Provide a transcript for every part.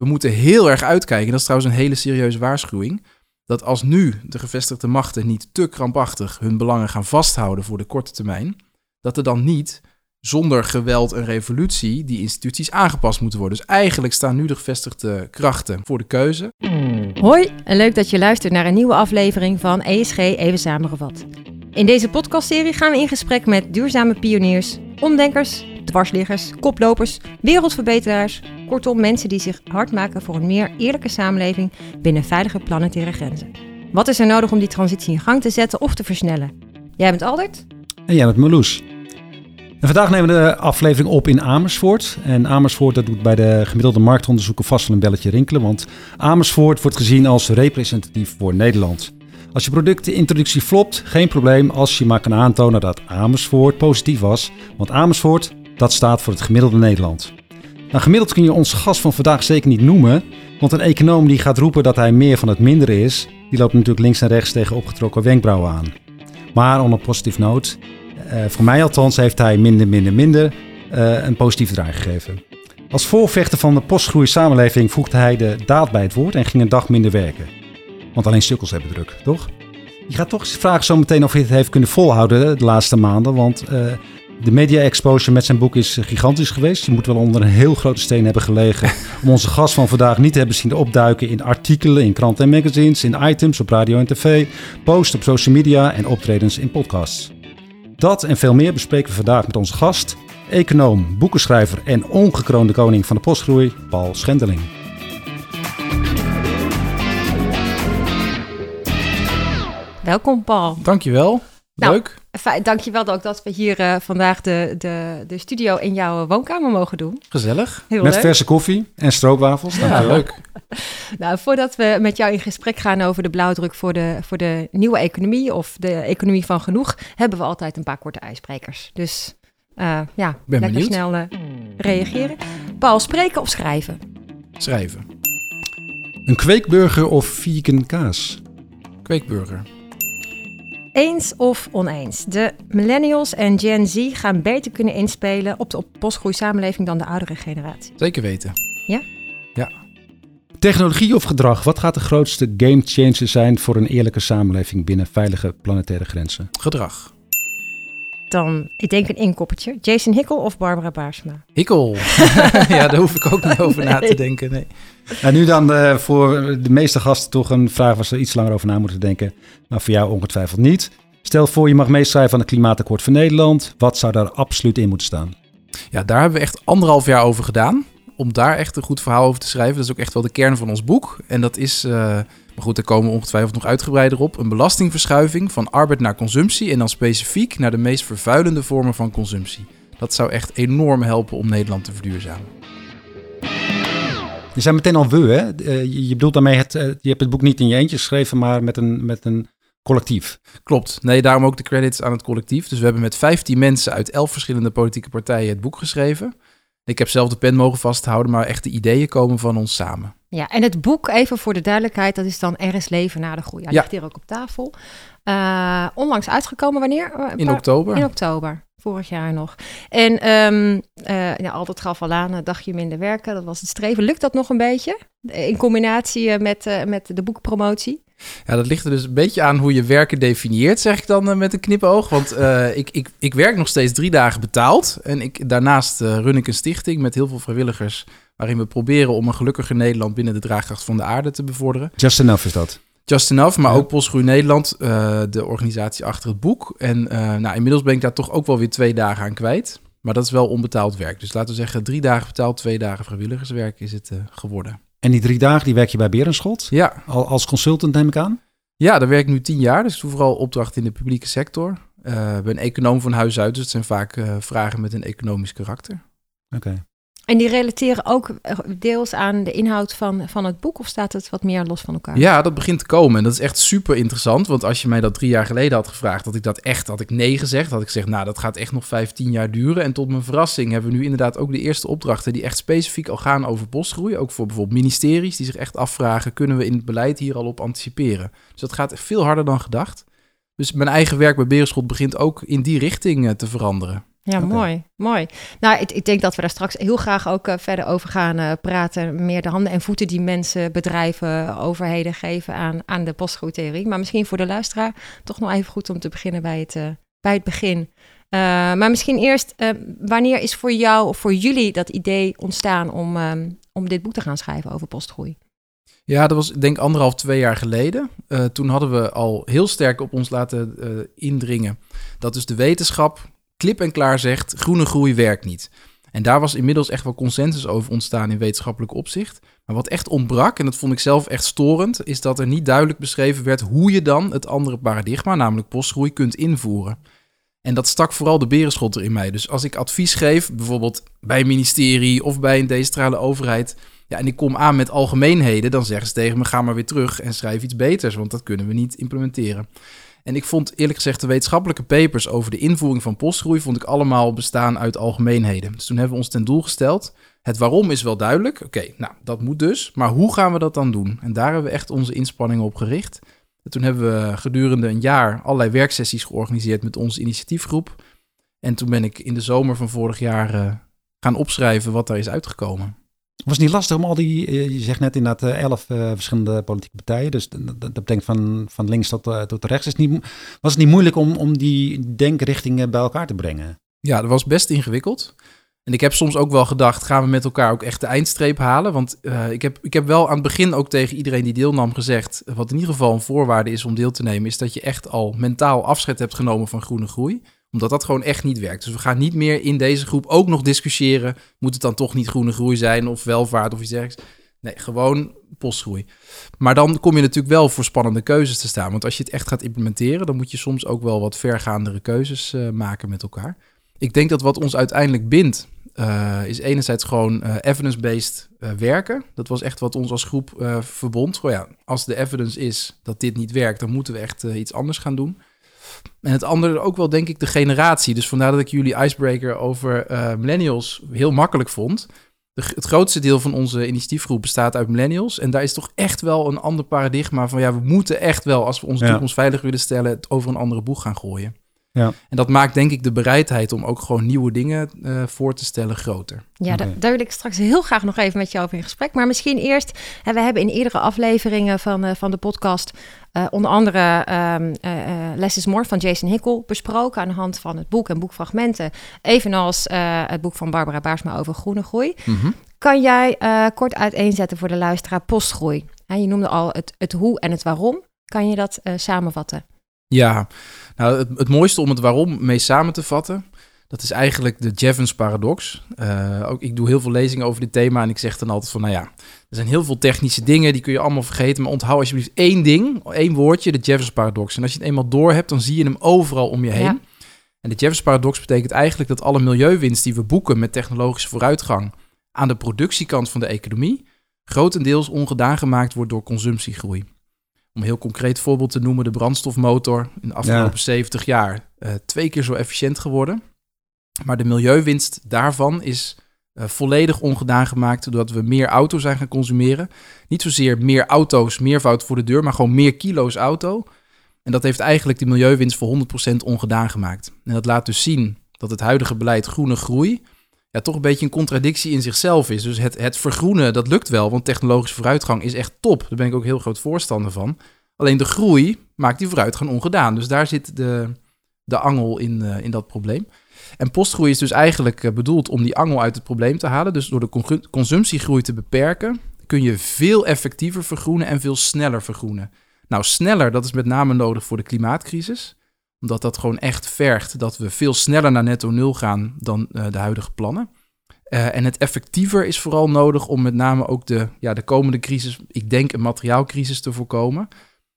we moeten heel erg uitkijken. Dat is trouwens een hele serieuze waarschuwing. Dat als nu de gevestigde machten niet te krampachtig hun belangen gaan vasthouden voor de korte termijn, dat er dan niet zonder geweld en revolutie die instituties aangepast moeten worden. Dus eigenlijk staan nu de gevestigde krachten voor de keuze. Hoi en leuk dat je luistert naar een nieuwe aflevering van ESG Even Samengevat. In deze podcastserie gaan we in gesprek met duurzame pioniers, omdenkers, dwarsliggers, koplopers, wereldverbeteraars, kortom mensen die zich hard maken voor een meer eerlijke samenleving binnen veilige planetaire grenzen. Wat is er nodig om die transitie in gang te zetten of te versnellen? Jij bent Aldert? En jij bent Marloes. En vandaag nemen we de aflevering op in Amersfoort. En Amersfoort dat doet bij de gemiddelde marktonderzoeken vast wel een belletje rinkelen. Want Amersfoort wordt gezien als representatief voor Nederland. Als je productintroductie flopt, geen probleem als je maar kan aantonen dat Amersfoort positief was. Want Amersfoort, dat staat voor het gemiddelde Nederland. Nou, gemiddeld kun je ons gast van vandaag zeker niet noemen. Want een econoom die gaat roepen dat hij meer van het mindere is, die loopt natuurlijk links en rechts tegen opgetrokken wenkbrauwen aan. Maar on een positieve noot, uh, voor mij althans heeft hij minder, minder, minder uh, een positief draai gegeven. Als voorvechter van de postgroei samenleving voegde hij de daad bij het woord en ging een dag minder werken. Want alleen sukkels hebben druk, toch? Je gaat toch vragen zo meteen of hij het heeft kunnen volhouden de laatste maanden. Want uh, de media exposure met zijn boek is gigantisch geweest. Je moet wel onder een heel grote steen hebben gelegen om onze gast van vandaag niet te hebben zien opduiken in artikelen, in kranten en magazines, in items op radio en tv, posts op social media en optredens in podcasts. Dat en veel meer bespreken we vandaag met onze gast, econoom, boekenschrijver en ongekroonde koning van de postgroei, Paul Schendeling. Welkom Paul. Dankjewel. Nou, Leuk. Fijn, dankjewel ook dat we hier uh, vandaag de, de, de studio in jouw woonkamer mogen doen. Gezellig. Heel met leuk. verse koffie en stroopwafels. Ja, leuk. nou, voordat we met jou in gesprek gaan over de blauwdruk voor de, voor de nieuwe economie of de economie van genoeg, hebben we altijd een paar korte ijsbrekers. Dus uh, ja, ben lekker benieuwd. snel uh, reageren. Paul, spreken of schrijven? Schrijven. Een kweekburger of vegan kaas? Kweekburger. Eens of oneens? De millennials en Gen Z gaan beter kunnen inspelen op de postgroeisamenleving dan de oudere generatie. Zeker weten. Ja? Ja. Technologie of gedrag? Wat gaat de grootste game changer zijn voor een eerlijke samenleving binnen veilige planetaire grenzen? Gedrag. Dan, ik denk een inkoppertje. Jason Hickel of Barbara Baarsma? Hikkel. ja, daar hoef ik ook niet over na te denken. Nee. En nu dan uh, voor de meeste gasten toch een vraag waar ze iets langer over na moeten denken. Maar voor jou ongetwijfeld niet. Stel voor je mag meeschrijven aan het klimaatakkoord van Nederland. Wat zou daar absoluut in moeten staan? Ja, daar hebben we echt anderhalf jaar over gedaan. Om daar echt een goed verhaal over te schrijven. Dat is ook echt wel de kern van ons boek. En dat is, uh, maar goed, daar komen we ongetwijfeld nog uitgebreider op. Een belastingverschuiving van arbeid naar consumptie. En dan specifiek naar de meest vervuilende vormen van consumptie. Dat zou echt enorm helpen om Nederland te verduurzamen. Je zijn meteen al we, hè? Uh, je, bedoelt daarmee, het, uh, je hebt het boek niet in je eentje geschreven, maar met een, met een collectief. Klopt. Nee, daarom ook de credits aan het collectief. Dus we hebben met 15 mensen uit 11 verschillende politieke partijen het boek geschreven. Ik heb zelf de pen mogen vasthouden, maar echt de ideeën komen van ons samen. Ja, en het boek, even voor de duidelijkheid, dat is dan Er is leven na de groei. Hij Ja. ligt hier ook op tafel. Uh, onlangs uitgekomen, wanneer? Een In oktober. In oktober, vorig jaar nog. En um, uh, ja, altijd gaf al aan, een dagje minder werken, dat was het streven. Lukt dat nog een beetje? In combinatie met, met de boekpromotie? Ja, dat ligt er dus een beetje aan hoe je werken definieert, zeg ik dan met een knipoog. Want uh, ik, ik, ik werk nog steeds drie dagen betaald. En ik, daarnaast uh, run ik een stichting met heel veel vrijwilligers. Waarin we proberen om een gelukkiger Nederland binnen de draagkracht van de aarde te bevorderen. Just enough is dat. Just Enough, maar ja. ook Postgroei Nederland, uh, de organisatie achter het boek. En uh, nou, inmiddels ben ik daar toch ook wel weer twee dagen aan kwijt. Maar dat is wel onbetaald werk. Dus laten we zeggen, drie dagen betaald, twee dagen vrijwilligerswerk is het uh, geworden. En die drie dagen, die werk je bij Berenschot? Ja. Al, als consultant neem ik aan? Ja, daar werk ik nu tien jaar. Dus ik doe vooral opdrachten in de publieke sector. Ik ben econoom van huis uit, dus het zijn vaak vragen met een economisch karakter. Oké. Okay. En die relateren ook deels aan de inhoud van, van het boek, of staat het wat meer los van elkaar? Ja, dat begint te komen. En dat is echt super interessant. Want als je mij dat drie jaar geleden had gevraagd, had ik dat echt, had ik nee gezegd. Had ik gezegd, nou, dat gaat echt nog vijftien jaar duren. En tot mijn verrassing hebben we nu inderdaad ook de eerste opdrachten die echt specifiek al gaan over bosgroei. Ook voor bijvoorbeeld ministeries die zich echt afvragen, kunnen we in het beleid hier al op anticiperen? Dus dat gaat veel harder dan gedacht. Dus mijn eigen werk bij Berenschot begint ook in die richting uh, te veranderen. Ja, mooi. Mooi. Nou, ik, ik denk dat we daar straks heel graag ook eh, verder over gaan eh, praten. Meer de handen en voeten die mensen, bedrijven, overheden geven aan, aan de postgroeitheorie. Maar misschien voor de luisteraar toch nog even goed om te beginnen bij het, eh, bij het begin. Maar misschien eerst, wanneer is voor jou of voor jullie dat idee ontstaan om, om dit boek te gaan schrijven over postgroei? Ja, dat was denk ik anderhalf, twee jaar geleden. Toen hadden we al heel sterk op ons laten indringen dat dus de wetenschap klip en klaar zegt, groene groei werkt niet. En daar was inmiddels echt wel consensus over ontstaan in wetenschappelijk opzicht. Maar wat echt ontbrak, en dat vond ik zelf echt storend, is dat er niet duidelijk beschreven werd hoe je dan het andere paradigma, namelijk postgroei, kunt invoeren. En dat stak vooral de berenschotter in mij. Dus als ik advies geef, bijvoorbeeld bij een ministerie of bij een decentrale overheid, ja, en ik kom aan met algemeenheden, dan zeggen ze tegen me: ga maar weer terug en schrijf iets beters, want dat kunnen we niet implementeren. En ik vond eerlijk gezegd de wetenschappelijke papers over de invoering van postgroei, vond ik allemaal bestaan uit algemeenheden. Dus toen hebben we ons ten doel gesteld. Het waarom is wel duidelijk. Oké, nou, dat moet dus. Maar hoe gaan we dat dan doen? En daar hebben we echt onze inspanningen op gericht. En toen hebben we gedurende een jaar allerlei werksessies georganiseerd met onze initiatiefgroep. En toen ben ik in de zomer van vorig jaar eh, gaan opschrijven wat daar is uitgekomen. Was het niet lastig om al die, eh, je zegt net inderdaad eh, elf eh, verschillende politieke partijen, dus dat, betekent van, van links tot, tot rechts. Is niet, was het niet moeilijk om, om die denkrichtingen bij elkaar te brengen? Ja, dat was best ingewikkeld. En ik heb soms ook wel gedacht, gaan we met elkaar ook echt de eindstreep halen? Want ik, heb, ik heb wel aan het begin ook tegen iedereen die deelnam gezegd... wat in ieder geval een voorwaarde is om deel te nemen... is dat je echt al mentaal afscheid hebt genomen van groene groei. Omdat dat gewoon echt niet werkt. Dus we gaan niet meer in deze groep ook nog discussiëren... moet het dan toch niet groene groei zijn of welvaart of iets dergelijks? Nee, gewoon postgroei. Maar dan kom je natuurlijk wel voor spannende keuzes te staan. Want als je het echt gaat implementeren... dan moet je soms ook wel wat vergaandere keuzes eh, maken met elkaar. Ik denk dat wat ons uiteindelijk bindt, eh, is enerzijds gewoon eh, evidence-based werken. Dat was echt wat ons als groep verbond. Gewoon, ja, als de evidence is dat dit niet werkt, dan moeten we echt iets anders gaan doen. En het andere ook wel, denk ik, de generatie. Dus vandaar dat ik jullie icebreaker over eh, millennials heel makkelijk vond. De, het grootste deel van onze initiatiefgroep bestaat uit millennials. En daar is toch echt wel een ander paradigma van... ja, we moeten echt wel, als we onze Ja. toekomst veilig willen stellen... het over een andere boeg gaan gooien. Ja. En dat maakt denk ik de bereidheid om ook gewoon nieuwe dingen eh, voor te stellen groter. Ja, daar wil ik straks heel graag nog even met jou over in gesprek. Maar misschien eerst, hè, we hebben in eerdere afleveringen van, eh, van de podcast... eh, onder andere ehm eh, eh, Less is More van Jason Hickel besproken... aan de hand van het boek en boekfragmenten. Evenals eh, het boek van Barbara Baarsma over groene groei. Kan jij eh, kort uiteenzetten voor de luisteraar postgroei? Hè, je noemde al het, het hoe en het waarom. Kan je dat eh, samenvatten? Ja, nou, het, het mooiste om het waarom mee samen te vatten, dat is eigenlijk de Jevons paradox. Eh, ook, ik doe heel veel lezingen over dit thema en ik zeg dan altijd van, nou ja, er zijn heel veel technische dingen, die kun je allemaal vergeten, maar onthoud alsjeblieft één ding, één woordje, de Jevons paradox. En als je het eenmaal door hebt, dan zie je hem overal om je heen. Ja. En de Jevons paradox betekent eigenlijk dat alle milieuwinst die we boeken met technologische vooruitgang aan de productiekant van de economie, grotendeels ongedaan gemaakt wordt door consumptiegroei. Om een heel concreet voorbeeld te noemen, de brandstofmotor in de afgelopen 70 jaar eh, twee keer zo efficiënt geworden. Maar de milieuwinst daarvan is eh, volledig ongedaan gemaakt doordat we meer auto zijn gaan consumeren. Niet zozeer meer auto's, meervoud voor de deur, maar gewoon meer kilo's auto. En dat heeft eigenlijk de milieuwinst voor 100% ongedaan gemaakt. En dat laat dus zien dat het huidige beleid groene groei ja, toch een beetje een contradictie in zichzelf is. Dus het, het vergroenen, dat lukt wel, want technologische vooruitgang is echt top. Daar ben ik ook heel groot voorstander van. Alleen de groei maakt die vooruitgang ongedaan. Dus daar zit de, de angel in, eh, in dat probleem. En postgroei is dus eigenlijk eh, bedoeld om die angel uit het probleem te halen. Dus door de con- consumptiegroei te beperken, kun je veel effectiever vergroenen en veel sneller vergroenen. Nou, sneller, dat is met name nodig voor de klimaatcrisis omdat dat gewoon echt vergt dat we veel sneller naar netto nul gaan dan eh, de huidige plannen. Eh, en het effectiever is vooral nodig om met name ook de, ja, de komende crisis, ik denk een materiaalcrisis, te voorkomen.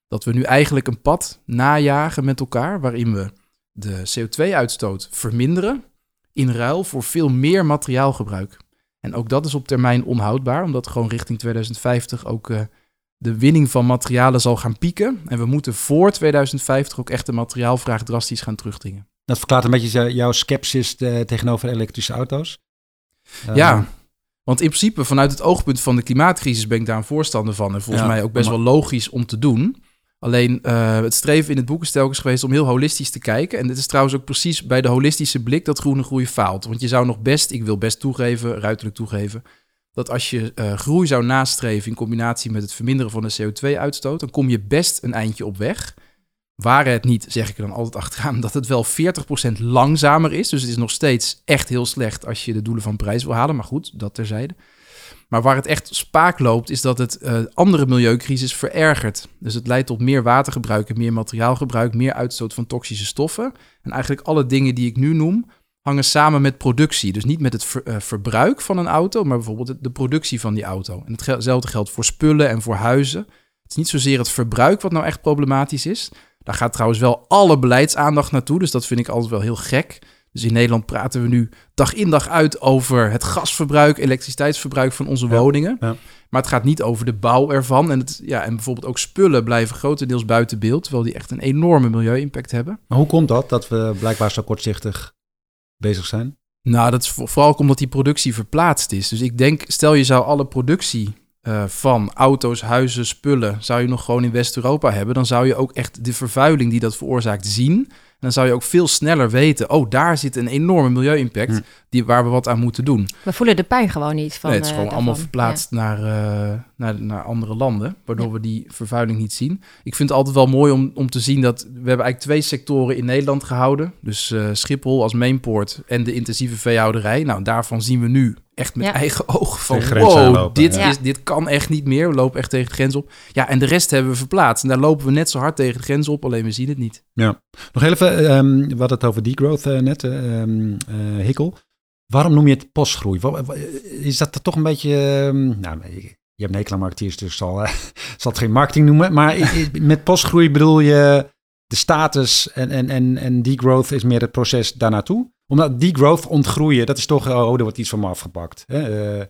Dat we nu eigenlijk een pad najagen met elkaar waarin we de CO2-uitstoot verminderen in ruil voor veel meer materiaalgebruik. En ook dat is op termijn onhoudbaar, omdat gewoon richting 2050 ook eh, de winning van materialen zal gaan pieken. En we moeten voor 2050 ook echt de materiaalvraag drastisch gaan terugdringen. Dat verklaart een beetje jou- jouw sceptisch eh, tegenover elektrische auto's. Eh, ja, want in principe vanuit het oogpunt van de klimaatcrisis ben ik daar een voorstander van. En volgens Ja, mij ook best wel logisch om te doen. Alleen uh, het streven in het boek is telkens geweest om heel holistisch te kijken. En dit is trouwens ook precies bij de holistische blik dat groene groei faalt. Want je zou nog best, ik wil best toegeven, ruiterlijk toegeven, dat als je uh, groei zou nastreven in combinatie met het verminderen van de CO2-uitstoot, dan kom je best een eindje op weg. Waren het niet, zeg ik er dan altijd achteraan, dat het wel 40% langzamer is. Dus het is nog steeds echt heel slecht als je de doelen van prijs wil halen. Maar goed, dat terzijde. Maar waar het echt spaak loopt, is dat het uh, andere milieucrisis verergert. Dus het leidt tot meer watergebruik meer materiaalgebruik, meer uitstoot van toxische stoffen. En eigenlijk alle dingen die ik nu noem, hangen samen met productie. Dus niet met het ver, uh, verbruik van een auto, maar bijvoorbeeld de productie van die auto. En hetzelfde geldt voor spullen en voor huizen. Het is niet zozeer het verbruik wat nou echt problematisch is. Daar gaat trouwens wel alle beleidsaandacht naartoe, dus dat vind ik altijd wel heel gek. Dus in Nederland praten we nu dag in dag uit over het gasverbruik, elektriciteitsverbruik van onze Ja, woningen. ja. Maar het gaat niet over de bouw ervan. En, het, ja, en bijvoorbeeld ook spullen blijven grotendeels buiten beeld, terwijl die echt een enorme milieu-impact hebben. Maar hoe komt dat, dat we blijkbaar zo kortzichtig bezig zijn? Nou, dat is voor- vooral ook omdat die productie verplaatst is. Dus ik denk, stel je zou alle productie eh, van auto's, huizen, spullen, zou je nog gewoon in West-Europa hebben, dan zou je ook echt de vervuiling die dat veroorzaakt zien. Dan zou je ook veel sneller weten, oh, daar zit een enorme milieu-impact Hm. die, waar we wat aan moeten doen. We voelen de pijn gewoon niet van nee, het is eh, gewoon allemaal verplaatst naar, eh, naar, naar andere landen, waardoor we die vervuiling niet zien. Ik vind het altijd wel mooi om, om te zien dat we hebben eigenlijk twee sectoren in Nederland gehouden. Dus eh, Schiphol als mainpoort en de intensieve veehouderij. Nou, daarvan zien we nu echt met Ja. eigen ogen van wow, dit, ja. is, dit kan echt niet meer. We lopen echt tegen de grens op. Ja, en de rest hebben we verplaatst. En daar lopen we net zo hard tegen de grens op, alleen we zien het niet. Nog heel even, ehm, we hadden het over degrowth eh, net, eh, ehm, eh, Hikkel. Waarom noem je het postgroei? Is dat toch een beetje... ehm, nou, je hebt een hekel aan marketeers, dus zal, zal het geen marketing noemen. Maar met postgroei bedoel je de status en, en, en, en degrowth is meer het proces daarnaartoe? Omdat degrowth, ontgroeien, dat is toch, oh, er wordt iets van me afgepakt. Hè? Eh,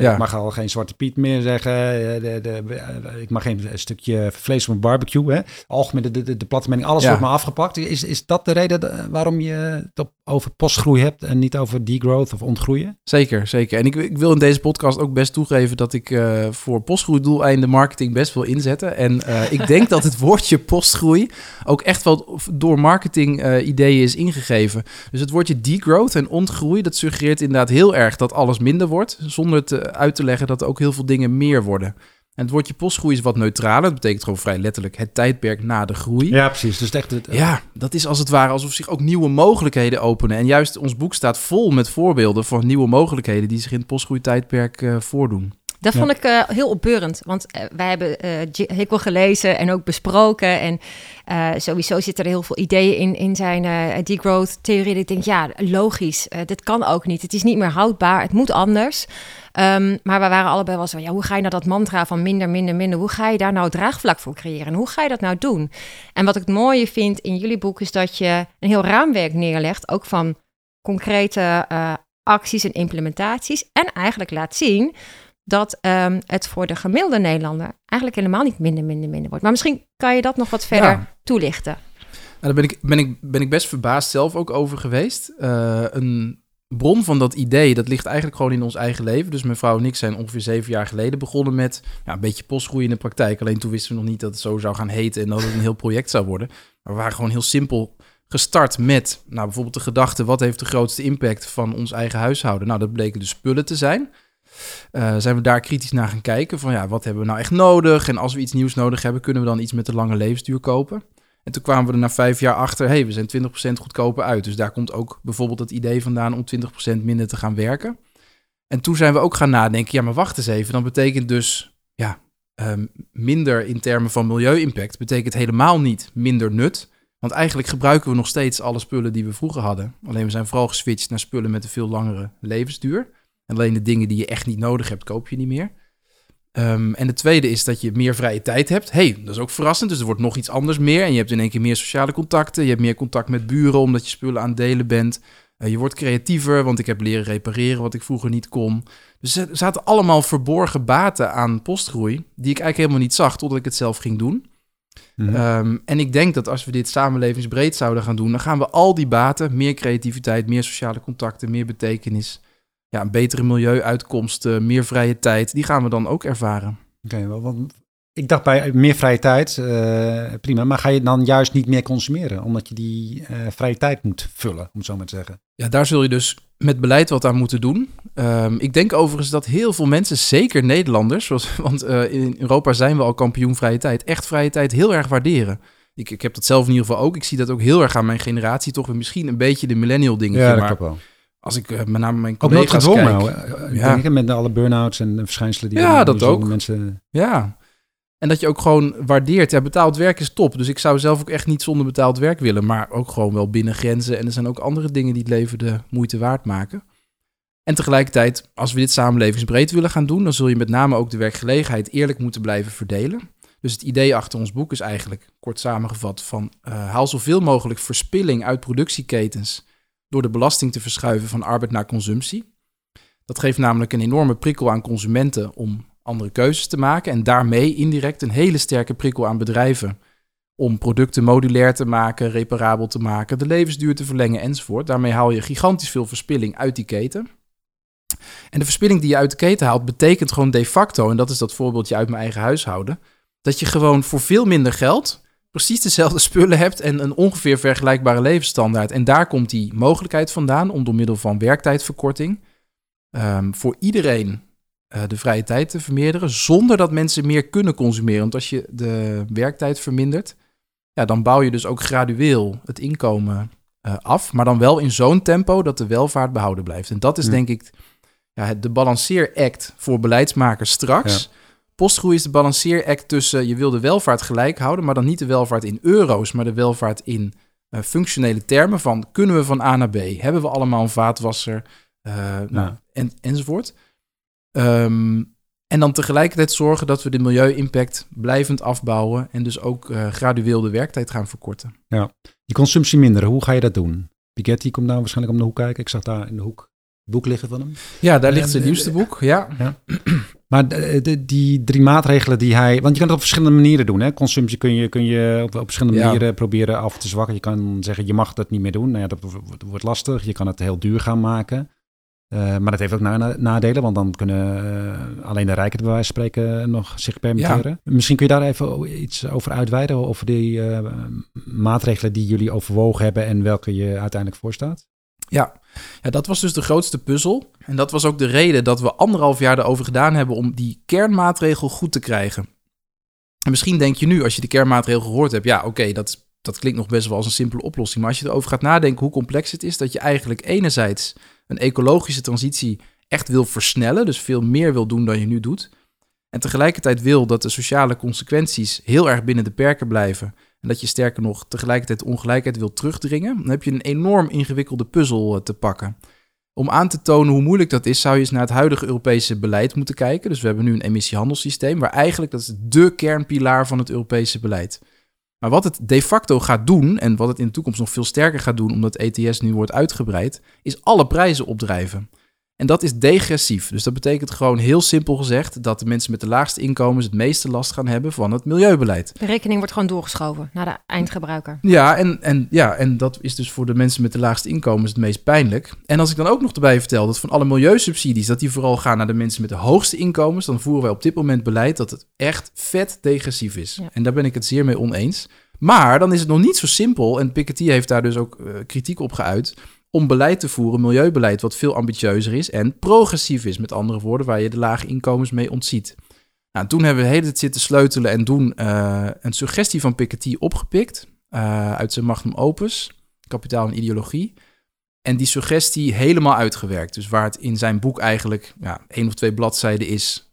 Ja. Ik mag al geen Zwarte Piet meer zeggen. eh, de, de, eh, ik mag geen stukje vlees een barbecue. Hè? Algemeen, de, de, de, de platte mening, alles Ja. wordt maar afgepakt. Is, is dat de reden waarom je het op, over postgroei hebt en niet over degrowth of ontgroeien? Zeker, zeker. En ik, ik wil in deze podcast ook best toegeven dat ik eh, voor postgroeidoeleinden marketing best wil inzetten. En ik denk dat het woordje postgroei ook echt wel door marketing ideeën is ingegeven. Dus het woordje degrowth en ontgroei, dat suggereert inderdaad heel erg dat alles minder wordt, zonder eh, uit te leggen dat ook heel veel dingen meer worden. En het woordje postgroei is wat neutraler. Dat betekent gewoon vrij letterlijk het tijdperk na de groei. Ja, precies. Dus echt het, Ja, dat is als het ware alsof zich ook nieuwe mogelijkheden openen. En juist ons boek staat vol met voorbeelden van nieuwe mogelijkheden die zich in het postgroeitijdperk eh voordoen. Dat Ja. vond ik eh, heel opbeurend, want wij hebben eh, Hickel gelezen en ook besproken. En eh, sowieso zitten er heel veel ideeën in, in zijn eh degrowth-theorie. Dat Ik denk, ja, logisch, eh, dit kan ook niet. Het is niet meer houdbaar, het moet anders. Ehm, maar we waren allebei wel zo, ja, hoe ga je nou dat mantra van minder, minder, minder, hoe ga je daar nou draagvlak voor creëren? En hoe ga je dat nou doen? En wat ik het mooie vind in jullie boek is dat je een heel raamwerk neerlegt, ook van concrete eh, acties en implementaties. En eigenlijk laat zien dat ehm, het voor de gemiddelde Nederlander eigenlijk helemaal niet minder, minder, minder wordt. Maar misschien kan je dat nog wat verder Ja. toelichten. Nou, daar ben ik, ben, ik, ben ik best verbaasd zelf ook over geweest. Eh, een bron van dat idee, dat ligt eigenlijk gewoon in ons eigen leven. Dus mijn vrouw en ik zijn ongeveer zeven jaar geleden begonnen met ja, een beetje postgroei in de praktijk. Alleen toen wisten we nog niet dat het zo zou gaan heten en dat het een heel project zou worden. Maar we waren gewoon heel simpel gestart met nou, bijvoorbeeld de gedachte... wat heeft de grootste impact van ons eigen huishouden? Nou, dat bleken dus spullen te zijn. Eh, zijn we daar kritisch naar gaan kijken van ja, wat hebben we nou echt nodig? En als we iets nieuws nodig hebben, kunnen we dan iets met de lange levensduur kopen? En toen kwamen we er na vijf jaar achter, hey, we zijn 20% goedkoper uit. Dus daar komt ook bijvoorbeeld het idee vandaan om 20% minder te gaan werken. En toen zijn we ook gaan nadenken, ja, maar wacht eens even. Dan betekent dus, ja, ehm, minder in termen van milieu-impact, betekent helemaal niet minder nut. Want eigenlijk gebruiken we nog steeds alle spullen die we vroeger hadden. Alleen we zijn vooral geswitcht naar spullen met een veel langere levensduur. En alleen de dingen die je echt niet nodig hebt, koop je niet meer. Ehm, en de tweede is dat je meer vrije tijd hebt. hey, dat is ook verrassend. Dus er wordt nog iets anders meer. En je hebt in één keer meer sociale contacten. Je hebt meer contact met buren omdat je spullen aan het delen bent. Eh, je wordt creatiever, want ik heb leren repareren wat ik vroeger niet kon. Dus er zaten allemaal verborgen baten aan postgroei... die ik eigenlijk helemaal niet zag totdat ik het zelf ging doen. Mhm. Ehm, en ik denk dat als we dit samenlevingsbreed zouden gaan doen... dan gaan we al die baten, meer creativiteit, meer sociale contacten... meer betekenis, ja, een betere milieuuitkomst, eh, meer vrije tijd... die gaan we dan ook ervaren. Oké, wel, want ik dacht bij meer vrije tijd, uh, prima. Maar ga je dan juist niet meer consumeren? Omdat je die uh, vrije tijd moet vullen, om het zo maar te zeggen. Ja, daar zul je dus met beleid wat aan moeten doen. Um, ik denk overigens dat heel veel mensen, zeker Nederlanders, zoals, want uh, in Europa zijn we al kampioen vrije tijd, echt vrije tijd heel erg waarderen. Ik, ik heb dat zelf in ieder geval ook. Ik zie dat ook heel erg aan mijn generatie. Toch misschien een beetje de millennial dingen. Ja, dat maar wel. Als ik uh, met name mijn ook collega's nooit kijk. gedwongen, ja. Denk, met alle burn-outs en verschijnselen die ja, dat ook. mensen. Ja. En dat je ook gewoon waardeert. Ja, betaald werk is top. Dus ik zou zelf ook echt niet zonder betaald werk willen. Maar ook gewoon wel binnen grenzen. En er zijn ook andere dingen die het leven de moeite waard maken. En tegelijkertijd, als we dit samenlevingsbreed willen gaan doen, dan zul je met name ook de werkgelegenheid eerlijk moeten blijven verdelen. Dus het idee achter ons boek is eigenlijk, kort samengevat, van uh, haal zoveel mogelijk verspilling uit productieketens door de belasting te verschuiven van arbeid naar consumptie. Dat geeft namelijk een enorme prikkel aan consumenten om andere keuzes te maken en daarmee indirect een hele sterke prikkel aan bedrijven om producten modulair te maken, reparabel te maken, de levensduur te verlengen enzovoort. Daarmee haal je gigantisch veel verspilling uit die keten. En de verspilling die je uit de keten haalt, betekent gewoon de facto, en dat is dat voorbeeldje uit mijn eigen huishouden, dat je gewoon voor veel minder geld precies dezelfde spullen hebt en een ongeveer vergelijkbare levensstandaard. En daar komt die mogelijkheid vandaan om door middel van werktijdverkorting um, voor iedereen uh, de vrije tijd te vermeerderen, zonder dat mensen meer kunnen consumeren. Want als je de werktijd vermindert, ja, dan bouw je dus ook gradueel het inkomen uh, af, maar dan wel in zo'n tempo dat de welvaart behouden blijft. En dat is Ja. denk ik ja, de balanceeract voor beleidsmakers straks. Postgroei is de balanceeract tussen je wil de welvaart gelijk houden, maar dan niet de welvaart in euro's, maar de welvaart in eh, functionele termen van kunnen we van A naar B? Hebben we allemaal een vaatwasser? Eh, nou, en, enzovoort. Ehm, en dan tegelijkertijd zorgen dat we de milieu-impact blijvend afbouwen en dus ook eh, gradueel de werktijd gaan verkorten. Je consumptie minderen, hoe ga je dat doen? Piketty komt nou waarschijnlijk om de hoek kijken. Ik zag daar in de hoek boek liggen van hem. Ja, daar ligt zijn nieuwste boek. Ja, Maar de, de- die drie maatregelen die hij... Want je kan het op verschillende manieren doen. Hè? Consumptie kun je, kun je op, op verschillende Ja. manieren proberen af te zwakken. Je kan zeggen, je mag dat niet meer doen. Nou ja, dat wordt, lastig. Je kan het heel duur gaan maken. Eh, maar dat heeft ook na- nadelen, want dan kunnen eh, alleen de rijken bij wijze van spreken nog zich permitteren. Misschien kun je daar even iets over uitweiden, over die eh, maatregelen die jullie overwogen hebben en welke je uiteindelijk voorstaat. Ja. Ja, dat was dus de grootste puzzel. En dat was ook de reden dat we anderhalf jaar erover gedaan hebben om die kernmaatregel goed te krijgen. En misschien denk je nu, als je de kernmaatregel gehoord hebt, ja, oké, dat, dat klinkt nog best wel als een simpele oplossing. Maar als je erover gaat nadenken hoe complex het is, dat je eigenlijk enerzijds een ecologische transitie echt wil versnellen, dus veel meer wil doen dan je nu doet. En tegelijkertijd wil dat de sociale consequenties heel erg binnen de perken blijven. En dat je sterker nog tegelijkertijd ongelijkheid wil terugdringen. Dan heb je een enorm ingewikkelde puzzel eh, te pakken. Om aan te tonen hoe moeilijk dat is, zou je eens naar het huidige Europese beleid moeten kijken. Dus we hebben nu een emissiehandelssysteem, waar eigenlijk dat is de kernpilaar van het Europese beleid. Maar wat het de facto gaat doen, en wat het in de toekomst nog veel sterker gaat doen, omdat ETS nu wordt uitgebreid, is alle prijzen opdrijven. En dat is degressief. Dus dat betekent gewoon heel simpel gezegd dat de mensen met de laagste inkomens het meeste last gaan hebben van het milieubeleid. De rekening wordt gewoon doorgeschoven naar de eindgebruiker. Ja en, en, ja, en dat is dus voor de mensen met de laagste inkomens het meest pijnlijk. En als ik dan ook nog erbij vertel dat van alle milieusubsidies, dat die vooral gaan naar de mensen met de hoogste inkomens, dan voeren wij op dit moment beleid dat het echt vet degressief is. Ja. En daar ben ik het zeer mee oneens. Maar dan is het nog niet zo simpel, en Piketty heeft daar dus ook eh, kritiek op geuit, om beleid te voeren, milieubeleid, wat veel ambitieuzer is en progressief is. Met andere woorden, waar je de lage inkomens mee ontziet. Nou, toen hebben we de hele tijd zitten sleutelen en toen eh, een suggestie van Piketty opgepikt eh, uit zijn magnum opus, Kapitaal en Ideologie. En die suggestie helemaal uitgewerkt. Dus waar het in zijn boek eigenlijk ja, één of twee bladzijden is,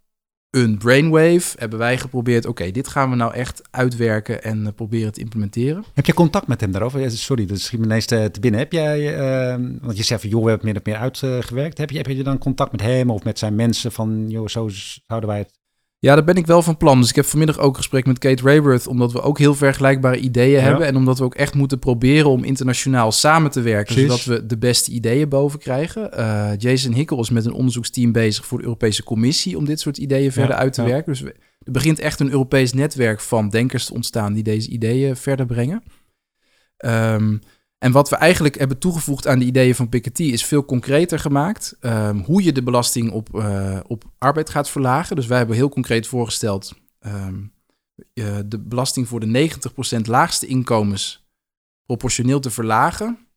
een brainwave, hebben wij geprobeerd, oké, dit gaan we nou echt uitwerken en eh, proberen te implementeren. Heb je contact met hem daarover? Sorry, dat schiet me ineens te, binnen. Heb jij, eh, want je zegt van, joh, we hebben het meer of meer uitgewerkt. Heb je, heb je dan contact met hem of met zijn mensen van, joh, zo zouden wij het... Ja, daar ben ik wel van plan. Dus ik heb vanmiddag ook een gesprek met Kate Rayworth, omdat we ook heel vergelijkbare ideeën Ja. hebben. En omdat we ook echt moeten proberen om internationaal samen te werken, Precies. zodat we de beste ideeën boven krijgen. Eh, Jason Hickel is met een onderzoeksteam bezig voor de Europese Commissie om dit soort ideeën verder uit te ja. werken. Dus we- er begint echt een Europees netwerk van denkers te ontstaan die deze ideeën verder brengen. Ehm, en wat we eigenlijk hebben toegevoegd aan de ideeën van Piketty is veel concreter gemaakt. Ehm, hoe je de belasting op, eh, op arbeid gaat verlagen. Dus wij hebben heel concreet voorgesteld. ehm, eh, de belasting voor de 90% laagste inkomens proportioneel te verlagen.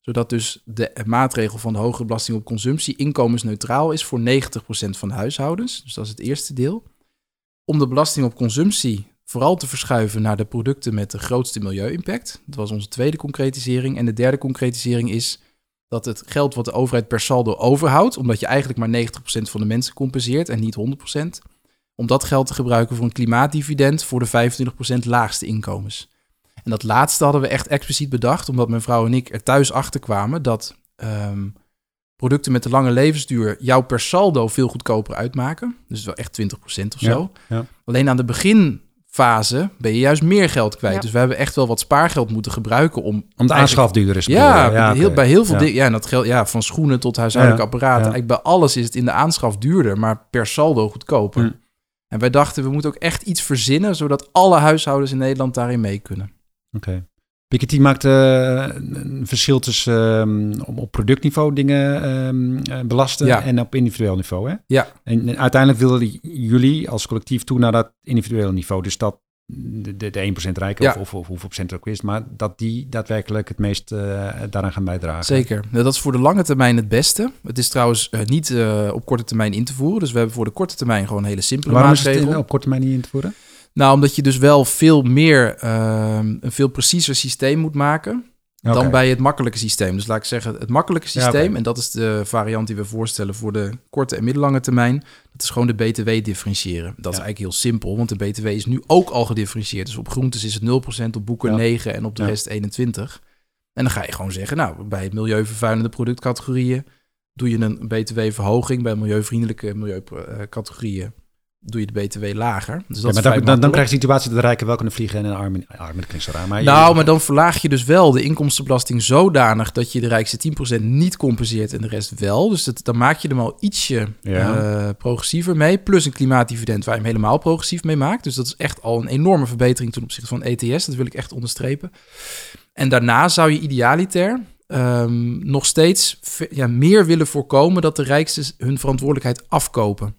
Zodat dus de maatregel van de hogere belasting op consumptie inkomensneutraal is voor 90% van de huishoudens. Dus dat is het eerste deel. Om de belasting op consumptie vooral te verschuiven naar de producten met de grootste milieu-impact. Dat was onze tweede concretisering. En de derde concretisering is dat het geld wat de overheid per saldo overhoudt, omdat je eigenlijk maar 90% van de mensen compenseert en niet 100%, om dat geld te gebruiken voor een klimaatdividend voor de 25% laagste inkomens. En dat laatste hadden we echt expliciet bedacht, omdat mijn vrouw en ik er thuis achter kwamen dat ehm, producten met de lange levensduur jou per saldo veel goedkoper uitmaken. Dus wel echt 20% of zo. ja. Alleen aan de beginfase ben je juist meer geld kwijt. Ja. Dus we hebben echt wel wat spaargeld moeten gebruiken om... Om de aanschaf duurder is. Ja, heel, oké. bij heel veel Ja. dingen. Ja, en dat geldt ja, van schoenen tot huishoudelijke Ja, apparaten. ja. Eigenlijk bij alles is het in de aanschaf duurder, maar per saldo goedkoper. Hm. En wij dachten, we moeten ook echt iets verzinnen, zodat alle huishoudens in Nederland daarin mee kunnen. Oké. Piketty maakt eh, een verschil tussen ehm, op productniveau dingen ehm, eh, belasten Ja. en op individueel niveau. Hè? Ja. En, en uiteindelijk wilden jullie als collectief toe naar dat individuele niveau. Dus dat de, de, de 1% rijker Ja. of, of, of hoeveel procent ook is, maar dat die daadwerkelijk het meest eh, daaraan gaan bijdragen. Zeker. Nou, dat is voor de lange termijn het beste. Het is trouwens niet op korte termijn in te voeren. Dus we hebben voor de korte termijn gewoon een hele simpele Waarom is het in- op korte termijn niet in te voeren? Nou, omdat je dus wel veel meer, ehm, een veel preciezer systeem moet maken dan bij het makkelijke systeem. Dus laat ik zeggen, het makkelijke Ja, systeem, en dat is de variant die we voorstellen voor de korte en middellange termijn, dat is gewoon de BTW differentiëren. Dat is eigenlijk heel simpel, want de BTW is nu ook al gedifferentieerd. Dus op groentes is het 0%, op boeken Ja. 9 en op de rest 21. En dan ga je gewoon zeggen, nou, bij het milieuvervuilende productcategorieën doe je een BTW-verhoging, bij milieuvriendelijke milieucategorieën doe je de BTW lager. Dus dat Ja, maar dan, dan, dan makkelijk. krijg je de situatie dat de rijken wel kunnen vliegen en de armen, armen klinkt zo raar. Maar Nou, maar dan verlaag je dus wel de inkomstenbelasting zodanig dat je de rijkste 10% niet compenseert en de rest wel. Dus dat, dan maak je hem al ietsje Ja. eh, progressiever mee. Plus een klimaatdividend waar je hem helemaal progressief mee maakt. Dus dat is echt al een enorme verbetering ten opzichte van ETS. Dat wil ik echt onderstrepen. En daarna zou je idealiter ehm, nog steeds ja, meer willen voorkomen dat de rijksten hun verantwoordelijkheid afkopen.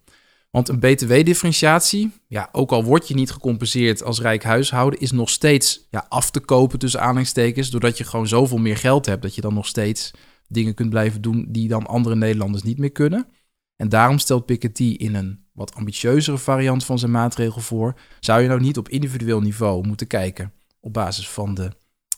Want een btw-differentiatie, ja, ook al word je niet gecompenseerd als rijk huishouden, is nog steeds ja, af te kopen tussen aanhalingstekens, doordat je gewoon zoveel meer geld hebt, dat je dan nog steeds dingen kunt blijven doen die dan andere Nederlanders niet meer kunnen. En daarom stelt Piketty in een wat ambitieuzere variant van zijn maatregel voor. Zou je nou niet op individueel niveau moeten kijken op basis van de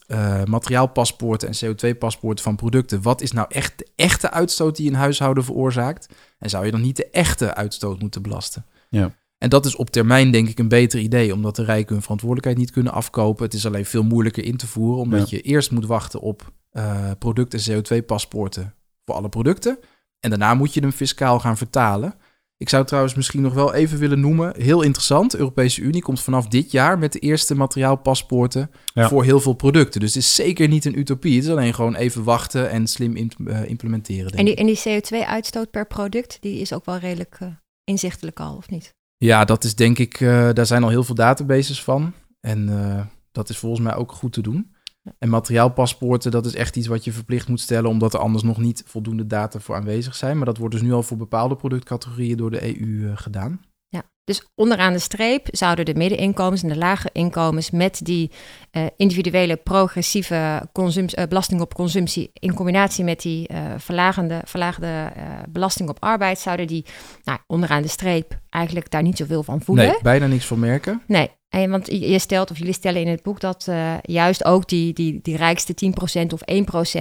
eh, materiaalpaspoorten en CO2-paspoorten van producten. Wat is nou echt de echte uitstoot die een huishouden veroorzaakt? En zou je dan niet de echte uitstoot moeten belasten? Ja. En dat is op termijn denk ik een beter idee, omdat de rijken hun verantwoordelijkheid niet kunnen afkopen. Het is alleen veel moeilijker in te voeren, omdat je eerst moet wachten op eh, product- en CO2-paspoorten voor alle producten. En daarna moet je hem fiscaal gaan vertalen. Ik zou trouwens misschien nog wel even willen noemen, heel interessant, de Europese Unie komt vanaf dit jaar met de eerste materiaalpaspoorten Ja. voor heel veel producten. Dus het is zeker niet een utopie, het is alleen gewoon even wachten en slim imp- eh, implementeren. Denk En die, en die CO2-uitstoot per product, die is ook wel redelijk eh, inzichtelijk al, of niet? Ja, dat is denk ik, eh, daar zijn al heel veel databases van. En eh, dat is volgens mij ook goed te doen. En materiaalpaspoorten, dat is echt iets wat je verplicht moet stellen, omdat er anders nog niet voldoende data voor aanwezig zijn. Maar dat wordt dus nu al voor bepaalde productcategorieën door de EU eh, gedaan. Ja, dus onderaan de streep zouden de middeninkomens en de lage inkomens met die eh, individuele progressieve consums- eh, belasting op consumptie in combinatie met die eh, verlagende, verlaagde belasting op arbeid, zouden die nou, onderaan de streep eigenlijk daar niet zoveel van voelen. Nee, bijna niks van merken. Nee, en want je stelt, of jullie stellen in het boek dat eh, juist ook die, die, die rijkste 10% of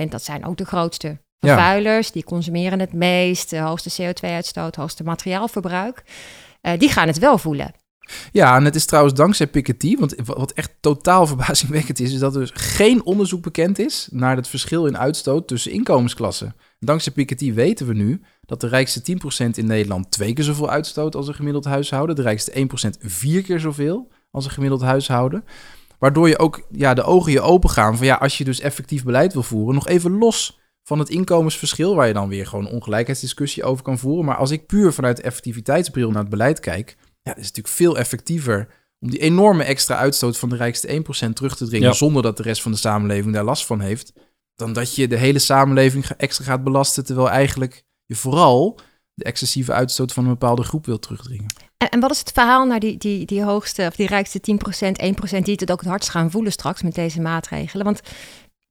1%, dat zijn ook de grootste Ja. vervuilers. Die consumeren het meest, de hoogste CO2-uitstoot, hoogste materiaalverbruik. Eh, die gaan het wel voelen. Ja, en het is trouwens dankzij Piketty, want wa- wat echt totaal verbazingwekkend is, is dat er dus geen onderzoek bekend is naar het verschil in uitstoot tussen inkomensklassen. Dankzij Piketty weten we nu dat de rijkste 10% in Nederland twee keer zoveel uitstoot als een gemiddeld huishouden, de rijkste 1% vier keer zoveel als een gemiddeld huishouden. Waardoor je ook ja, de ogen je open gaan van ja, als je dus effectief beleid wil voeren, nog even los van het inkomensverschil, waar je dan weer gewoon een ongelijkheidsdiscussie over kan voeren. Maar als ik puur vanuit de effectiviteitsbril naar het beleid kijk, ja, het is natuurlijk veel effectiever om die enorme extra uitstoot van de rijkste 1% terug te dringen, Ja. zonder dat de rest van de samenleving daar last van heeft, dan dat je de hele samenleving extra gaat belasten, terwijl eigenlijk je vooral de excessieve uitstoot van een bepaalde groep wil terugdringen. En, en wat is het verhaal naar die, die, die hoogste of die rijkste 10%, 1% die het ook het hardst gaan voelen straks met deze maatregelen? Want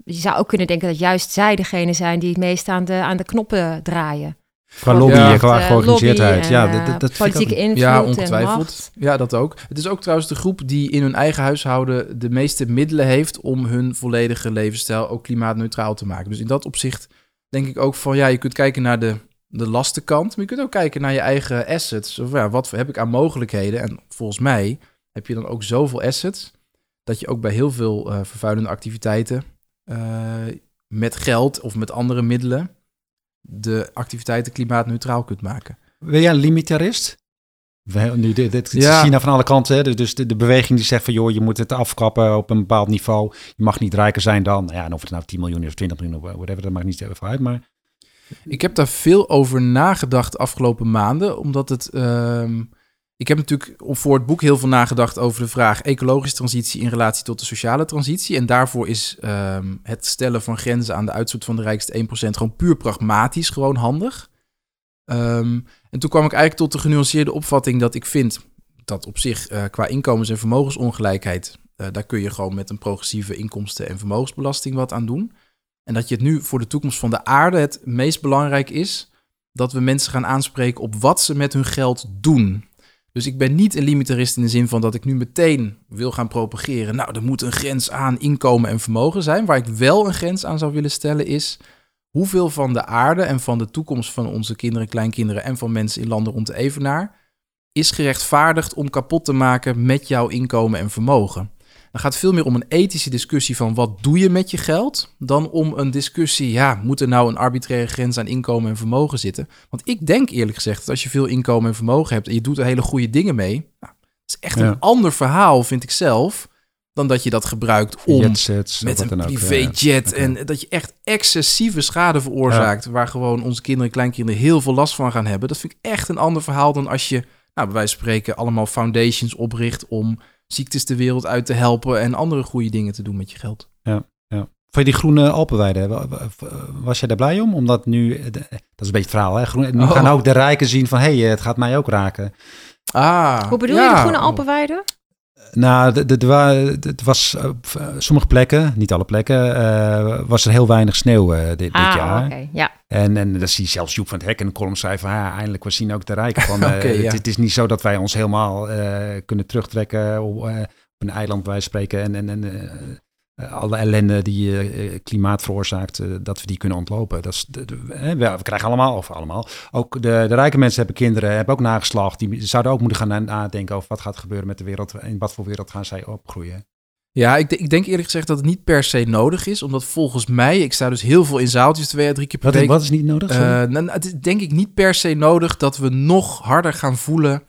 je zou ook kunnen denken dat juist zij degene zijn die het meest aan de, aan de knoppen draaien. Qua lobby, Ja. en qua Eh, georganiseerdheid. lobby Ja, dat, dat, eh, dat politieke invloed Ja, en ongetwijfeld. macht. Ja, dat ook. Het is ook trouwens de groep die in hun eigen huishouden de meeste middelen heeft om hun volledige levensstijl ook klimaatneutraal te maken. Dus in dat opzicht denk ik ook van ja, je kunt kijken naar de, de lastenkant, maar je kunt ook kijken naar je eigen assets. Of ja, wat heb ik aan mogelijkheden? En volgens mij heb je dan ook zoveel assets dat je ook bij heel veel eh, vervuilende activiteiten eh, met geld of met andere middelen de activiteiten klimaatneutraal kunt maken. Ben jij een limitarist? We, nu, dit, dit Ja. China van alle kanten. Hè? Dus de, de beweging die zegt van... joh, je moet het afkappen op een bepaald niveau. Je mag niet rijker zijn dan... Ja, en of het nou 10 miljoen is of 20 miljoen of whatever... dat maakt niet even uit. Maar Ik heb daar veel over nagedacht de afgelopen maanden, omdat het. ehm, ik heb natuurlijk voor het boek heel veel nagedacht over de vraag ecologische transitie in relatie tot de sociale transitie. En daarvoor is ehm, het stellen van grenzen aan de uitstoot van de rijkste 1% gewoon puur pragmatisch, gewoon handig. Ehm, en toen kwam ik eigenlijk tot de genuanceerde opvatting dat ik vind dat op zich eh, qua inkomens- en vermogensongelijkheid, eh, daar kun je gewoon met een progressieve inkomsten- en vermogensbelasting wat aan doen. En dat je het nu voor de toekomst van de aarde het meest belangrijk is dat we mensen gaan aanspreken op wat ze met hun geld doen. Dus ik ben niet een limitarist in de zin van dat ik nu meteen wil gaan propageren. Nou, er moet een grens aan inkomen en vermogen zijn. Waar ik wel een grens aan zou willen stellen is hoeveel van de aarde en van de toekomst van onze kinderen, kleinkinderen en van mensen in landen rond de Evenaar is gerechtvaardigd om kapot te maken met jouw inkomen en vermogen. Dan gaat het veel meer om een ethische discussie van wat doe je met je geld, dan om een discussie, ja, moet er nou een arbitraire grens aan inkomen en vermogen zitten? Want ik denk eerlijk gezegd dat als je veel inkomen en vermogen hebt en je doet er hele goede dingen mee, nou, dat is echt Ja. een ander verhaal, vind ik zelf, dan dat je dat gebruikt om jetsets, met een privéjet en dat je echt excessieve schade veroorzaakt, waar gewoon onze kinderen en kleinkinderen heel veel last van gaan hebben. Dat vind ik echt een ander verhaal dan als je, nou, bij wijze van spreken, allemaal foundations opricht om ziektes de wereld uit te helpen en andere goede dingen te doen met je geld. Voor die groene Alpenweide, wa- wa- was jij daar blij om? Omdat nu, eh, de- dat is een beetje het verhaal, hè? Groen, nu Oh. gaan ook de rijken zien van, hé, hey, het gaat mij ook raken. Ah, Hoe bedoel ja. je de groene Alpenweide? Nou, de- de- de wa- het was op eh, sommige plekken, niet alle plekken, eh, was er heel weinig sneeuw eh, dit, dit ah, jaar. oké. Ja. En, en dan zie je zelfs Joep van het Hek in de column schrijven, van, ja, eindelijk, we zien ook de rijken van. eh, ja. het, het is niet zo dat wij ons helemaal eh, kunnen terugtrekken op, eh, op een eiland, van spreken. En, en, en eh, alle ellende die eh, klimaat veroorzaakt, eh, dat we die kunnen ontlopen. Dat is, we, krijgen allemaal, of allemaal, ook de, de rijke mensen hebben kinderen, hebben ook nageslacht. Die zouden ook moeten gaan na- nadenken over wat gaat gebeuren met de wereld. In wat voor wereld gaan zij opgroeien. Ja, ik, ik denk eerlijk gezegd dat het niet per se nodig is, omdat volgens mij, ik sta dus heel veel in zaaltjes twee à drie keer per Wat, week. wat is niet nodig? Eh, sorry? nou, het is denk ik niet per se nodig dat we nog harder gaan voelen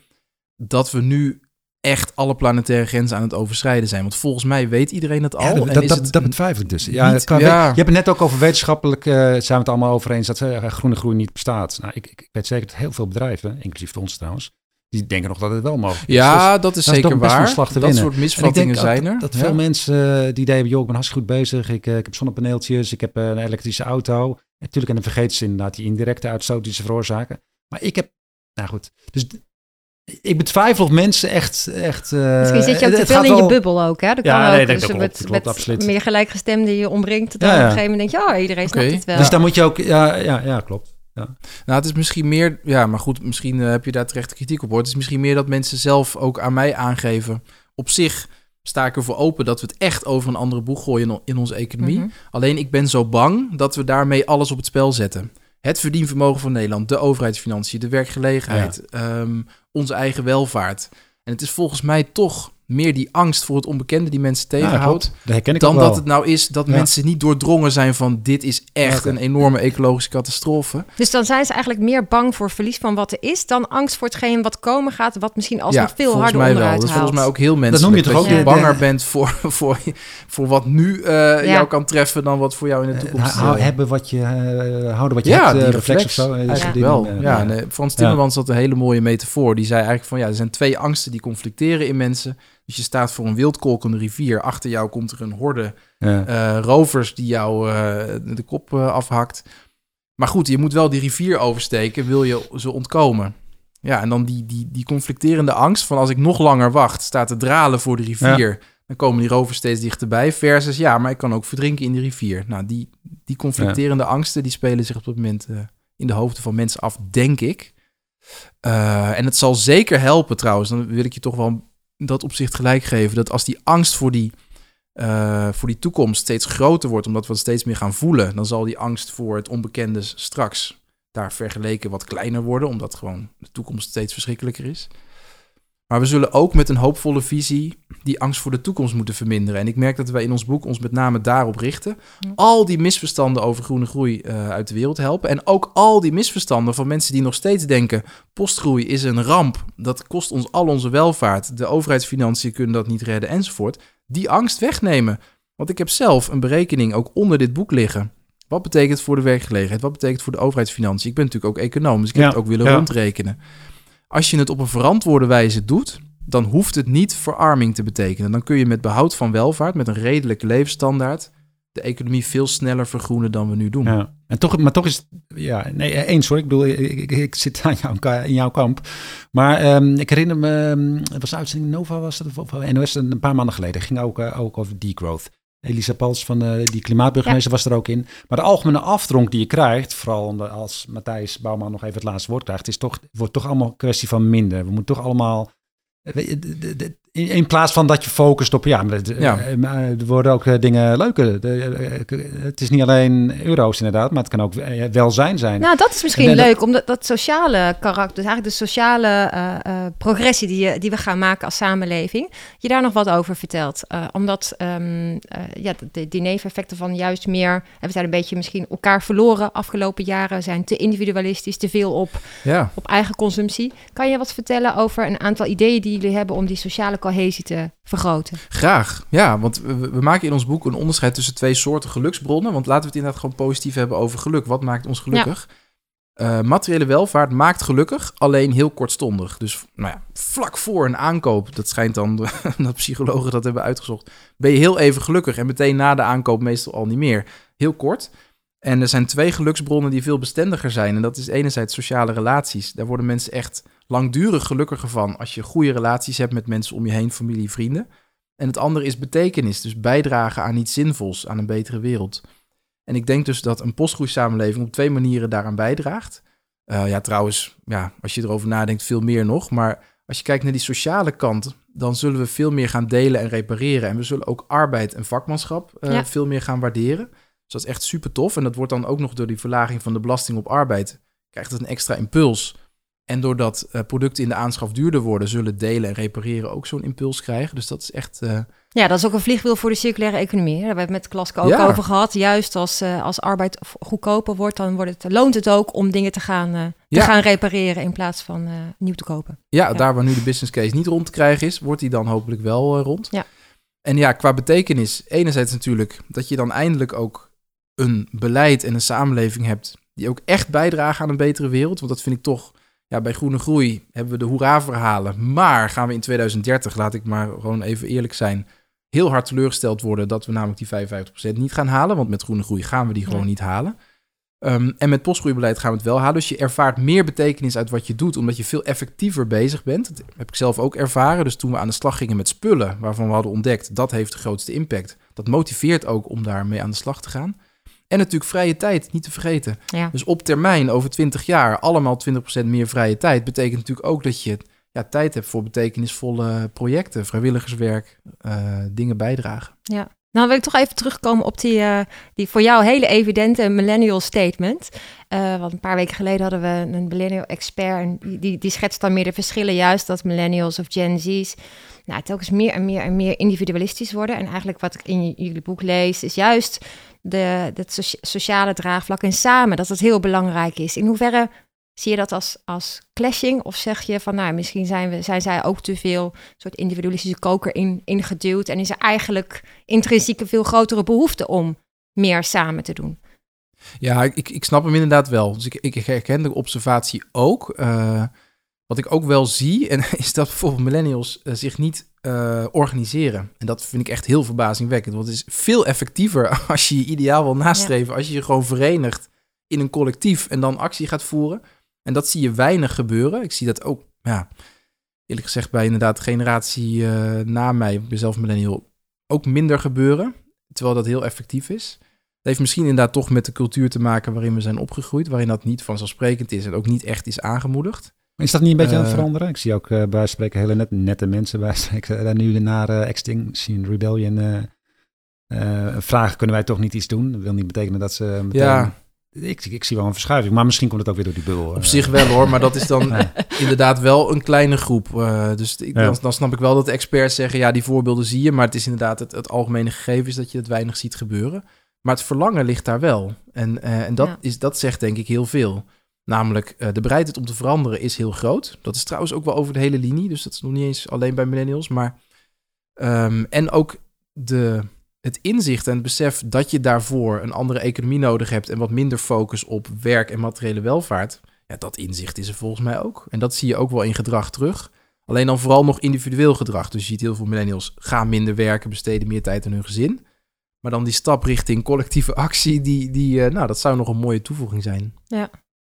dat we nu echt alle planetaire grenzen aan het overschrijden zijn. Want volgens mij weet iedereen het al. Ja, dat, en dat, is dat, dat betwijfel ik dus. Ja, niet- ja. Je hebt het net ook over wetenschappelijk, eh, zijn we het allemaal over eens dat eh, groene groei niet bestaat. Nou, ik, ik weet zeker dat heel veel bedrijven, inclusief de ons trouwens, die denken nog dat het wel mogelijk is. ja, Dus dat is dat is zeker waar. dat winnen. soort misvattingen zijn er. dat, dat veel mensen eh, die idee hebben, joh, ik ben hartstikke goed bezig, ik, ik heb zonnepaneeltjes, ik heb een elektrische auto. En natuurlijk, en dan vergeten ze inderdaad die indirecte uitstoot die ze veroorzaken. Maar ik heb, nou goed, dus ik betwijfel of mensen echt... echt eh, Misschien zit je ook het- te veel in je bubbel ook, hè? Dat Ja, kan nee, ook. dat- dus dat klopt, met, dat klopt, met absoluut. meer gelijkgestemden je omringt, dat Ja, dan op ja. een gegeven moment denk je, oh, iedereen snapt het wel. Dus dan moet je ook, ja, ja, ja klopt. Nou, het is misschien meer, ja, maar goed, misschien eh, heb je daar terecht kritiek op hoor. Het is misschien meer dat mensen zelf ook aan mij aangeven. Op zich sta ik ervoor open dat we het echt over een andere boeg gooien in, in onze economie. Mhm. Alleen ik ben zo bang dat we daarmee alles op het spel zetten. Het verdienvermogen van Nederland, de overheidsfinanciën, de werkgelegenheid, ehm, onze eigen welvaart. En het is volgens mij toch meer die angst voor het onbekende die mensen Ja, tegenhoudt. klopt. Dat herken ik dan ook wel. dat het nou is dat Ja. mensen niet doordrongen zijn van dit is echt een enorme ecologische catastrofe. Dus dan zijn ze eigenlijk meer bang voor verlies van wat er is, dan angst voor hetgeen wat komen gaat, wat misschien alsnog veel volgens harder mij wel. onderuit Dat is volgens mij ook heel menselijk. noem je toch dat ook je de- banger de- bent voor, voor, voor wat nu eh, jou kan treffen dan wat voor jou in de Eh, toekomst hou- eh, hebben wat je, eh, houden wat je ja, hebt, die reflex, reflex of zo. dat eigenlijk wel. ja, en, Frans Timmermans had een hele mooie metafoor. Die zei eigenlijk van ja, er zijn twee angsten die conflicteren in mensen. Dus je staat voor een wildkolkende rivier. Achter jou komt er een horde ja. eh, rovers die jou eh, de kop eh, afhakt. Maar goed, je moet wel die rivier oversteken, wil je ze ontkomen. Ja, en dan die, die, die conflicterende angst van als ik nog langer wacht, staat te dralen voor de rivier. Dan komen die rovers steeds dichterbij. Versus, ja, maar ik kan ook verdrinken in de rivier. Nou, die, die conflicterende angsten, die spelen zich op dat moment in de hoofden van mensen af, denk ik. En het zal zeker helpen trouwens, dan wil ik je toch wel dat opzicht gelijk geven. Dat als die angst voor die, uh, voor die toekomst steeds groter wordt, omdat we het steeds meer gaan voelen, dan zal die angst voor het onbekende straks daar vergeleken wat kleiner worden, omdat gewoon de toekomst steeds verschrikkelijker is. Maar we zullen ook met een hoopvolle visie die angst voor de toekomst moeten verminderen. En ik merk dat wij in ons boek ons met name daarop richten. Al die misverstanden over groene groei uh, uit de wereld helpen. En ook al die misverstanden van mensen die nog steeds denken: postgroei is een ramp. Dat kost ons al onze welvaart. De overheidsfinanciën kunnen dat niet redden enzovoort. Die angst wegnemen. Want ik heb zelf een berekening ook onder dit boek liggen. Wat betekent voor de werkgelegenheid? Wat betekent voor de overheidsfinanciën? Ik ben natuurlijk ook econoom, dus ik heb het ook willen ja. rondrekenen. Als je het op een verantwoorde wijze doet, dan hoeft het niet verarming te betekenen. Dan kun je met behoud van welvaart, met een redelijke levensstandaard, de economie veel sneller vergroenen dan we nu doen. En toch, maar toch is ja, nee, eens hoor. Ik bedoel, ik, zit aan jou, in jouw kamp. Maar um, ik herinner me, het was uitzending Nova, was het, of NOS een paar maanden geleden. ging ook, uh, ook over degrowth. Elisa Pals van uh, die klimaatburgemeester ja. was er ook in. Maar de algemene afdronk die je krijgt, vooral als Matthijs Bouwman nog even het laatste woord krijgt, is toch, wordt toch allemaal een kwestie van minder. We moeten toch allemaal in, in, plaats van dat je focust op, ja, maar ja. er worden ook dingen leuker. Het is niet alleen euro's inderdaad, maar het kan ook welzijn zijn. Nou, dat is misschien leuk, omdat dat sociale karakter, dus eigenlijk de sociale uh, uh, progressie die, die we gaan maken als samenleving, je daar nog wat over vertelt. Uh, omdat um, ja, de, die neveneffecten van juist meer, we zijn een beetje misschien elkaar verloren afgelopen jaren, zijn te individualistisch, te veel op, ja. op eigen consumptie. Kan je wat vertellen over een aantal ideeën die jullie hebben om die sociale cohesie te vergroten? Graag, ja, want we, we, maken in ons boek een onderscheid tussen twee soorten geluksbronnen. Want laten we het inderdaad gewoon positief hebben over geluk. Wat maakt ons gelukkig? Ja. Uh, materiële welvaart maakt gelukkig, alleen heel kortstondig. Dus nou ja, vlak voor een aankoop, dat schijnt dan dat psychologen dat hebben uitgezocht, ben je heel even gelukkig en meteen na de aankoop meestal al niet meer. Heel kort. En er zijn twee geluksbronnen die veel bestendiger zijn. En dat is enerzijds sociale relaties. Daar worden mensen echt langdurig gelukkiger van als je goede relaties hebt met mensen om je heen, familie, vrienden. En het andere is betekenis, dus bijdragen aan iets zinvols, aan een betere wereld. En ik denk dus dat een postgroeisamenleving op twee manieren daaraan bijdraagt. Uh, ja, trouwens, ja, als je erover nadenkt, veel meer nog. Maar als je kijkt naar die sociale kant, dan zullen we veel meer gaan delen en repareren. En we zullen ook arbeid en vakmanschap uh, ja. veel meer gaan waarderen. Dus dat is echt super tof. En dat wordt dan ook nog door die verlaging van de belasting op arbeid, krijgt het een extra impuls en doordat uh, producten in de aanschaf duurder worden, zullen delen en repareren ook zo'n impuls krijgen. Dus dat is echt. Uh... Ja, dat is ook een vliegwiel voor de circulaire economie. Daar hebben we het met Klaske ook ja. over gehad. Juist als, uh, als arbeid goedkoper wordt, dan wordt het, loont het ook om dingen te gaan, te ja. gaan repareren in plaats van nieuw te kopen. Ja, ja, daar waar nu de business case niet rond te krijgen is, wordt die dan hopelijk wel rond. Ja. En ja, qua betekenis, enerzijds natuurlijk dat je dan eindelijk ook een beleid en een samenleving hebt die ook echt bijdragen aan een betere wereld. Want dat vind ik toch ja, bij Groene Groei hebben we de hoera-verhalen. Maar gaan we in 2030, laat ik maar gewoon even eerlijk zijn, heel hard teleurgesteld worden dat we namelijk die 55% niet gaan halen. Want met Groene Groei gaan we die gewoon niet halen. Um, en met postgroeibeleid gaan we het wel halen. Dus je ervaart meer betekenis uit wat je doet, omdat je veel effectiever bezig bent. Dat heb ik zelf ook ervaren. Dus toen we aan de slag gingen met spullen, waarvan we hadden ontdekt dat heeft de grootste impact. Dat motiveert ook om daarmee aan de slag te gaan. En natuurlijk vrije tijd, niet te vergeten. Ja. Dus op termijn, over 20 jaar, allemaal 20% meer vrije tijd. Betekent natuurlijk ook dat je ja, tijd hebt voor betekenisvolle projecten, vrijwilligerswerk, uh, dingen bijdragen. Ja. Nou wil ik toch even terugkomen op die, uh, die voor jou hele evidente millennial statement. Uh, want een paar weken geleden hadden we een millennial expert en die, die, die schetst dan meer de verschillen juist dat millennials of Gen Z's nou, telkens meer en meer en meer individualistisch worden. En eigenlijk wat ik in jullie boek lees is juist de, het sociale draagvlak en samen, dat het heel belangrijk is. In hoeverre zie je dat als, als clashing? Of zeg je van, nou, misschien zijn, we, zijn zij ook te veel soort individualistische koker in, ingeduwd en is er eigenlijk intrinsiek een veel grotere behoefte om meer samen te doen? Ja, ik, ik snap hem inderdaad wel. Dus ik, ik herken de observatie ook. Uh, wat ik ook wel zie, en is dat bijvoorbeeld millennials uh, zich niet uh, organiseren. En dat vind ik echt heel verbazingwekkend. Want het is veel effectiever als je je ideaal wil nastreven. Ja. Als je je gewoon verenigt in een collectief en dan actie gaat voeren. En dat zie je weinig gebeuren. Ik zie dat ook, ja, eerlijk gezegd, bij inderdaad de generatie eh, na mij, ik ben zelf millennial, ook minder gebeuren. Terwijl dat heel effectief is. Het heeft misschien inderdaad toch met de cultuur te maken waarin we zijn opgegroeid, waarin dat niet vanzelfsprekend is en ook niet echt is aangemoedigd. Is dat niet een beetje aan het Eh, veranderen? Ik zie ook uh, bij spreken hele net, nette mensen bij spreken. Uh, nu naar uh, Extinction Rebellion uh, vragen, kunnen wij toch niet iets doen? Dat wil niet betekenen dat ze meteen... Ja. Ik, ik, zie wel een verschuiving, maar misschien komt het ook weer door die bubbel. Op zich wel hoor, maar dat is dan ja. inderdaad wel een kleine groep. Uh, dus ik, dan, dan, snap ik wel dat experts zeggen, ja, die voorbeelden zie je, maar het is inderdaad het, het algemene gegeven is dat je het weinig ziet gebeuren. Maar het verlangen ligt daar wel. En, uh, en dat, ja. is, dat zegt denk ik heel veel. Namelijk, uh, de bereidheid om te veranderen is heel groot. Dat is trouwens ook wel over de hele linie, dus dat is nog niet eens alleen bij millennials. Maar, um, en ook de, het inzicht en het besef dat je daarvoor een andere economie nodig hebt en wat minder focus op werk en materiële welvaart, ja, dat inzicht is er volgens mij ook. En dat zie je ook wel in gedrag terug. Alleen dan vooral nog individueel gedrag. Dus je ziet heel veel millennials gaan minder werken, besteden meer tijd aan hun gezin. Maar dan die stap richting collectieve actie, die, die, uh, nou, dat zou nog een mooie toevoeging zijn. Ja.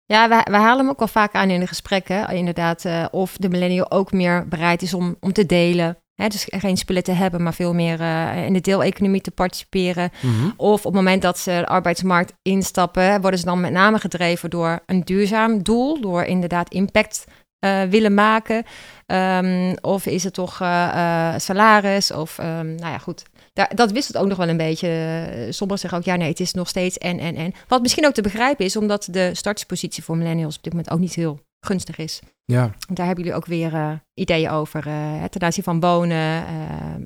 Ja, we, we halen hem ook wel vaak aan in de gesprekken. Inderdaad, uh, of de millennial ook meer bereid is om, om te delen. Hè, dus geen spullen te hebben, maar veel meer uh, in de deeleconomie te participeren. Mm-hmm. Of op het moment dat ze de arbeidsmarkt instappen, worden ze dan met name gedreven door een duurzaam doel. Door inderdaad impact uh, willen maken. Um, of is het toch salaris? Of um, nou ja, goed. Daar, dat wisselt ook nog wel een beetje. Sommigen zeggen ook, ja nee, het is nog steeds en, en, en. Wat misschien ook te begrijpen is, omdat de startspositie voor millennials op dit moment ook niet heel gunstig is. Ja. Daar hebben jullie ook weer uh, ideeën over. Uh, ten aanzien van wonen, uh,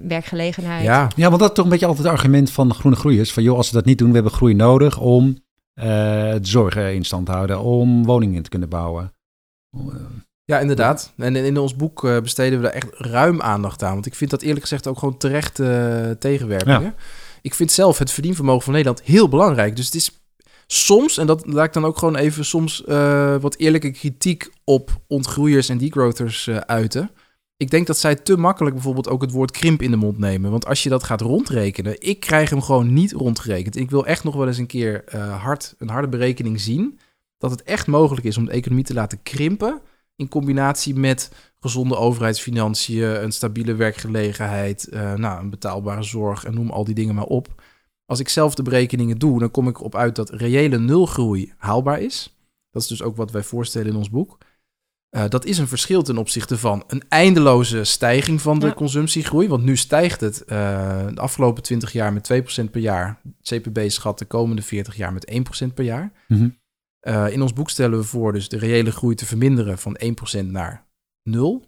werkgelegenheid. Ja. ja, want dat is toch een beetje altijd het argument van groene groeiers. Van joh, als we dat niet doen, we hebben groei nodig om uh, de zorg in stand te houden. Om woningen te kunnen bouwen. Ja, inderdaad. En in ons boek uh, besteden we daar echt ruim aandacht aan. Want ik vind dat eerlijk gezegd ook gewoon terecht uh, tegenwerpingen. Ja. Ik vind zelf het verdienvermogen van Nederland heel belangrijk. Dus het is soms, en dat laat ik dan ook gewoon even soms uh, wat eerlijke kritiek op ontgroeiers en degrowthers uh, uiten. Ik denk dat zij te makkelijk bijvoorbeeld ook het woord krimp in de mond nemen. Want als je dat gaat rondrekenen, ik krijg hem gewoon niet rondgerekend. Ik wil echt nog wel eens een keer uh, hard, een harde berekening zien. Dat het echt mogelijk is om de economie te laten krimpen. In combinatie met gezonde overheidsfinanciën, een stabiele werkgelegenheid, nou, een betaalbare zorg en noem al die dingen maar op. Als ik zelf de berekeningen doe, dan kom ik op uit dat reële nulgroei haalbaar is. Dat is dus ook wat wij voorstellen in ons boek. Uh, dat is een verschil ten opzichte van een eindeloze stijging van de ja. consumptiegroei. Want nu stijgt het uh, de afgelopen 20 jaar met 2% per jaar. CPB schat de komende 40 jaar met 1% per jaar. Mm-hmm. Uh, in ons boek stellen we voor dus de reële groei te verminderen van 1% naar 0.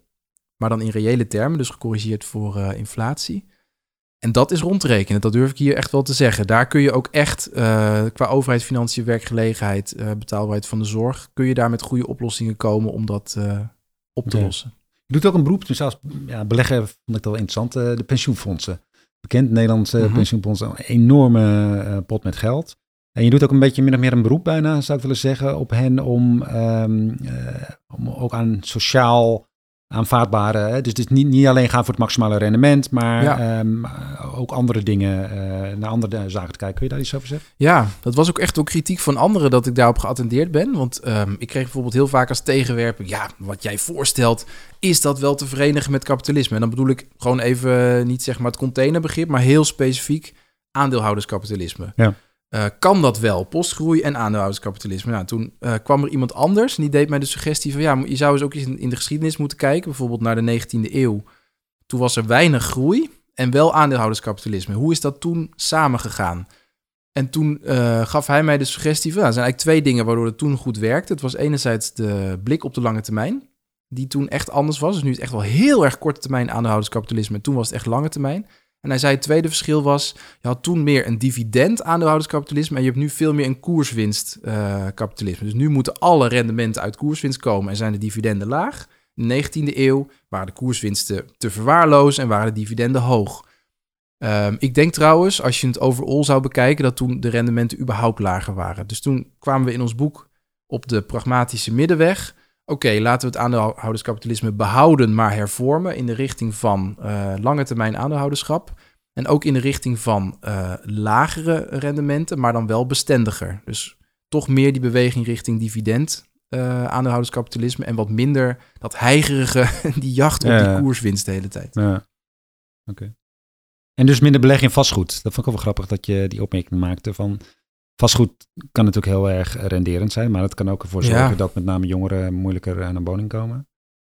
Maar dan in reële termen, dus gecorrigeerd voor uh, inflatie. En dat is rondrekenen, dat durf ik hier echt wel te zeggen. Daar kun je ook echt, uh, qua overheid, financiën, werkgelegenheid, betaalbaarheid van de zorg, kun je daar met goede oplossingen komen om dat op te Ja. lossen. Je doet ook een beroep, dus als ja, beleggen vond ik wel interessant, eh, de pensioenfondsen. Bekend Nederlandse Mhm. pensioenfondsen, een enorme eh, pot met geld. En je doet ook een beetje min of meer een beroep bijna, zou ik willen zeggen, op hen om, ehm, eh, om ook aan sociaal aanvaardbare, hè, dus niet, niet alleen gaan voor het maximale rendement, maar Ja. ehm, ook andere dingen, eh, naar andere zaken te kijken. Kun je daar iets over zeggen? Ja, dat was ook echt wel kritiek van anderen dat ik daarop geattendeerd ben. Want ehm, ik kreeg bijvoorbeeld heel vaak als tegenwerping... ja, wat jij voorstelt, is dat wel te verenigen met kapitalisme? En dan bedoel ik gewoon even niet zeg maar het containerbegrip... maar heel specifiek aandeelhouderskapitalisme. Ja. Eh, kan dat wel, postgroei en aandeelhouderskapitalisme? Nou, toen eh, kwam er iemand anders en die deed mij de suggestie van... ja, je zou eens ook eens in, de geschiedenis moeten kijken... bijvoorbeeld naar de 19e eeuw. Toen was er weinig groei en wel aandeelhouderskapitalisme. Hoe is dat toen samengegaan? En toen eh, gaf hij mij de suggestie van... Er zijn eigenlijk twee dingen waardoor het toen goed werkte. Het was enerzijds de blik op de lange termijn... die toen echt anders was. Dus nu is het echt wel heel erg korte termijn aandeelhouderskapitalisme... en toen was het echt lange termijn. En hij zei het tweede verschil was... je had toen meer een dividend aandeelhouderskapitalisme... en je hebt nu veel meer een koerswinst eh, kapitalisme. Dus nu moeten alle rendementen uit koerswinst komen... en zijn de dividenden laag. In de 19e eeuw waren de koerswinsten te verwaarlozen... en waren de dividenden hoog. Ehm, ik denk trouwens, als je het overal zou bekijken... dat toen de rendementen überhaupt lager waren. Dus toen kwamen we in ons boek op de pragmatische middenweg... Oké, laten we het aandeelhouderskapitalisme behouden, maar hervormen in de richting van eh, lange termijn aandeelhouderschap. En ook in de richting van eh, lagere rendementen, maar dan wel bestendiger. Dus toch meer die beweging richting dividend eh, aandeelhouderskapitalisme en wat minder dat heigerige, die jacht op Ja, die koerswinst de hele tijd. Ja. Oké. En dus minder beleggen in vastgoed. Dat vond ik ook wel grappig dat je die opmerking maakte van... Vastgoed kan natuurlijk heel erg renderend zijn, maar het kan ook ervoor Ja. zorgen dat met name jongeren moeilijker aan een woning komen.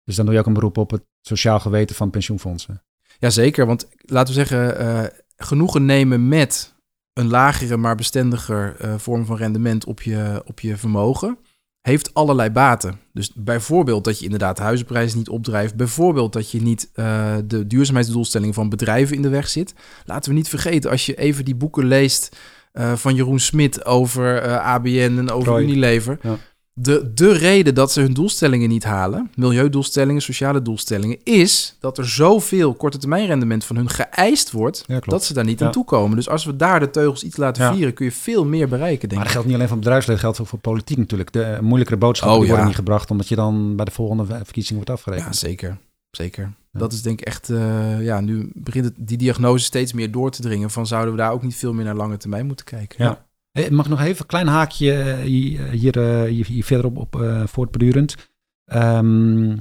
Dus dan doe je ook een beroep op het sociaal geweten van pensioenfondsen. Jazeker, want laten we zeggen, eh, genoegen nemen met een lagere maar bestendiger eh, vorm van rendement op je, op je vermogen, heeft allerlei baten. Dus bijvoorbeeld dat je inderdaad huizenprijzen niet opdrijft, bijvoorbeeld dat je niet eh, de duurzaamheidsdoelstellingen van bedrijven in de weg zit. Laten we niet vergeten, als je even die boeken leest eh, van Jeroen Smit over eh, ABN en over Roy. Unilever. Ja. De, de reden dat ze hun doelstellingen niet halen, milieudoelstellingen, sociale doelstellingen, is dat er zoveel korte termijn rendement van hun geëist wordt, Ja, dat ze daar niet Ja. aan toe komen. Dus als we daar de teugels iets laten Ja. vieren, kun je veel meer bereiken, denk Maar dat ik. geldt niet alleen voor bedrijfsleven, dat geldt ook voor politiek natuurlijk. De eh, moeilijkere boodschappen Oh, worden ja. niet gebracht, omdat je dan bij de volgende verkiezing wordt Ja, afgerekend. zeker. Zeker. Dat is denk ik echt, eh, ja, nu begint het, die diagnose steeds meer door te dringen van zouden we daar ook niet veel meer naar lange termijn moeten kijken. Ja. Hey, mag ik nog even een klein haakje eh, hier, hier, eh, hier, hier verder op, op voortbedurend. Ehm,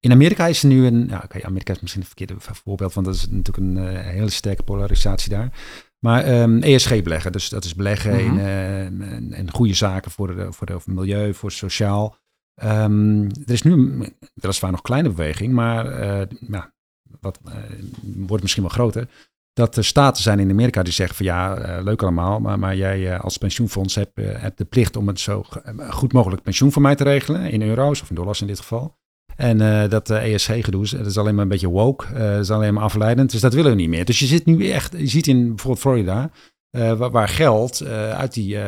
in Amerika is er nu een, ja, oké, Amerika is misschien een verkeerde voorbeeld, want dat is natuurlijk een hele sterke polarisatie daar. Maar ehm, ESG beleggen, dus dat is beleggen Mhm. in, in, in goede zaken voor, de, voor, de, voor milieu, voor sociaal. Ehm, er is nu weliswaar nog kleine beweging, maar eh, ja, wat, eh, wordt misschien wel groter dat er staten zijn in Amerika die zeggen van ja, eh, leuk allemaal, maar, maar jij als pensioenfonds hebt, de plicht om het zo goed mogelijk pensioen voor mij te regelen, in euro's of in dollars in dit geval. En dat ESG-gedoe, is- dat is alleen maar een beetje woke, dat is alleen maar afleidend, dus dat willen we niet meer. Dus je zit nu echt, je ziet in bijvoorbeeld Florida, eh, waar, geld eh, uit die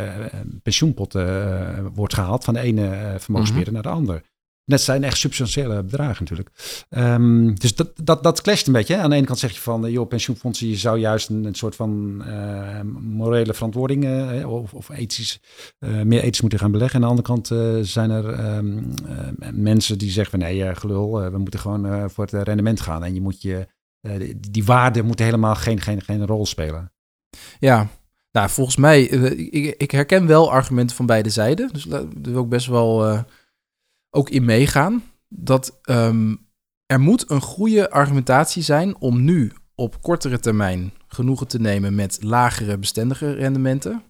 pensioenpotten eh, wordt gehaald van de ene eh, vermogensbeheerder naar de ander. Dat zijn echt substantiële bedragen natuurlijk. Ehm, dus dat, dat, dat clasht een beetje. Hè? Aan de ene kant zeg je van, joh, pensioenfondsen, je zou juist een, een soort van morele verantwoording of, of ethisch, meer ethisch moeten gaan beleggen. Aan de andere kant zijn er ehm, eh, mensen die zeggen van, nee, gelul, we moeten gewoon voor het rendement gaan. En je moet je, die, die waarden moeten helemaal geen, geen, geen rol spelen. Ja, nou, volgens mij, eh, ik, ik herken wel argumenten van beide zijden. Dus daar wil ik best wel eh, ook in meegaan. Dat ehm, er moet een goede argumentatie zijn om nu op kortere termijn genoegen te nemen met lagere bestendige rendementen.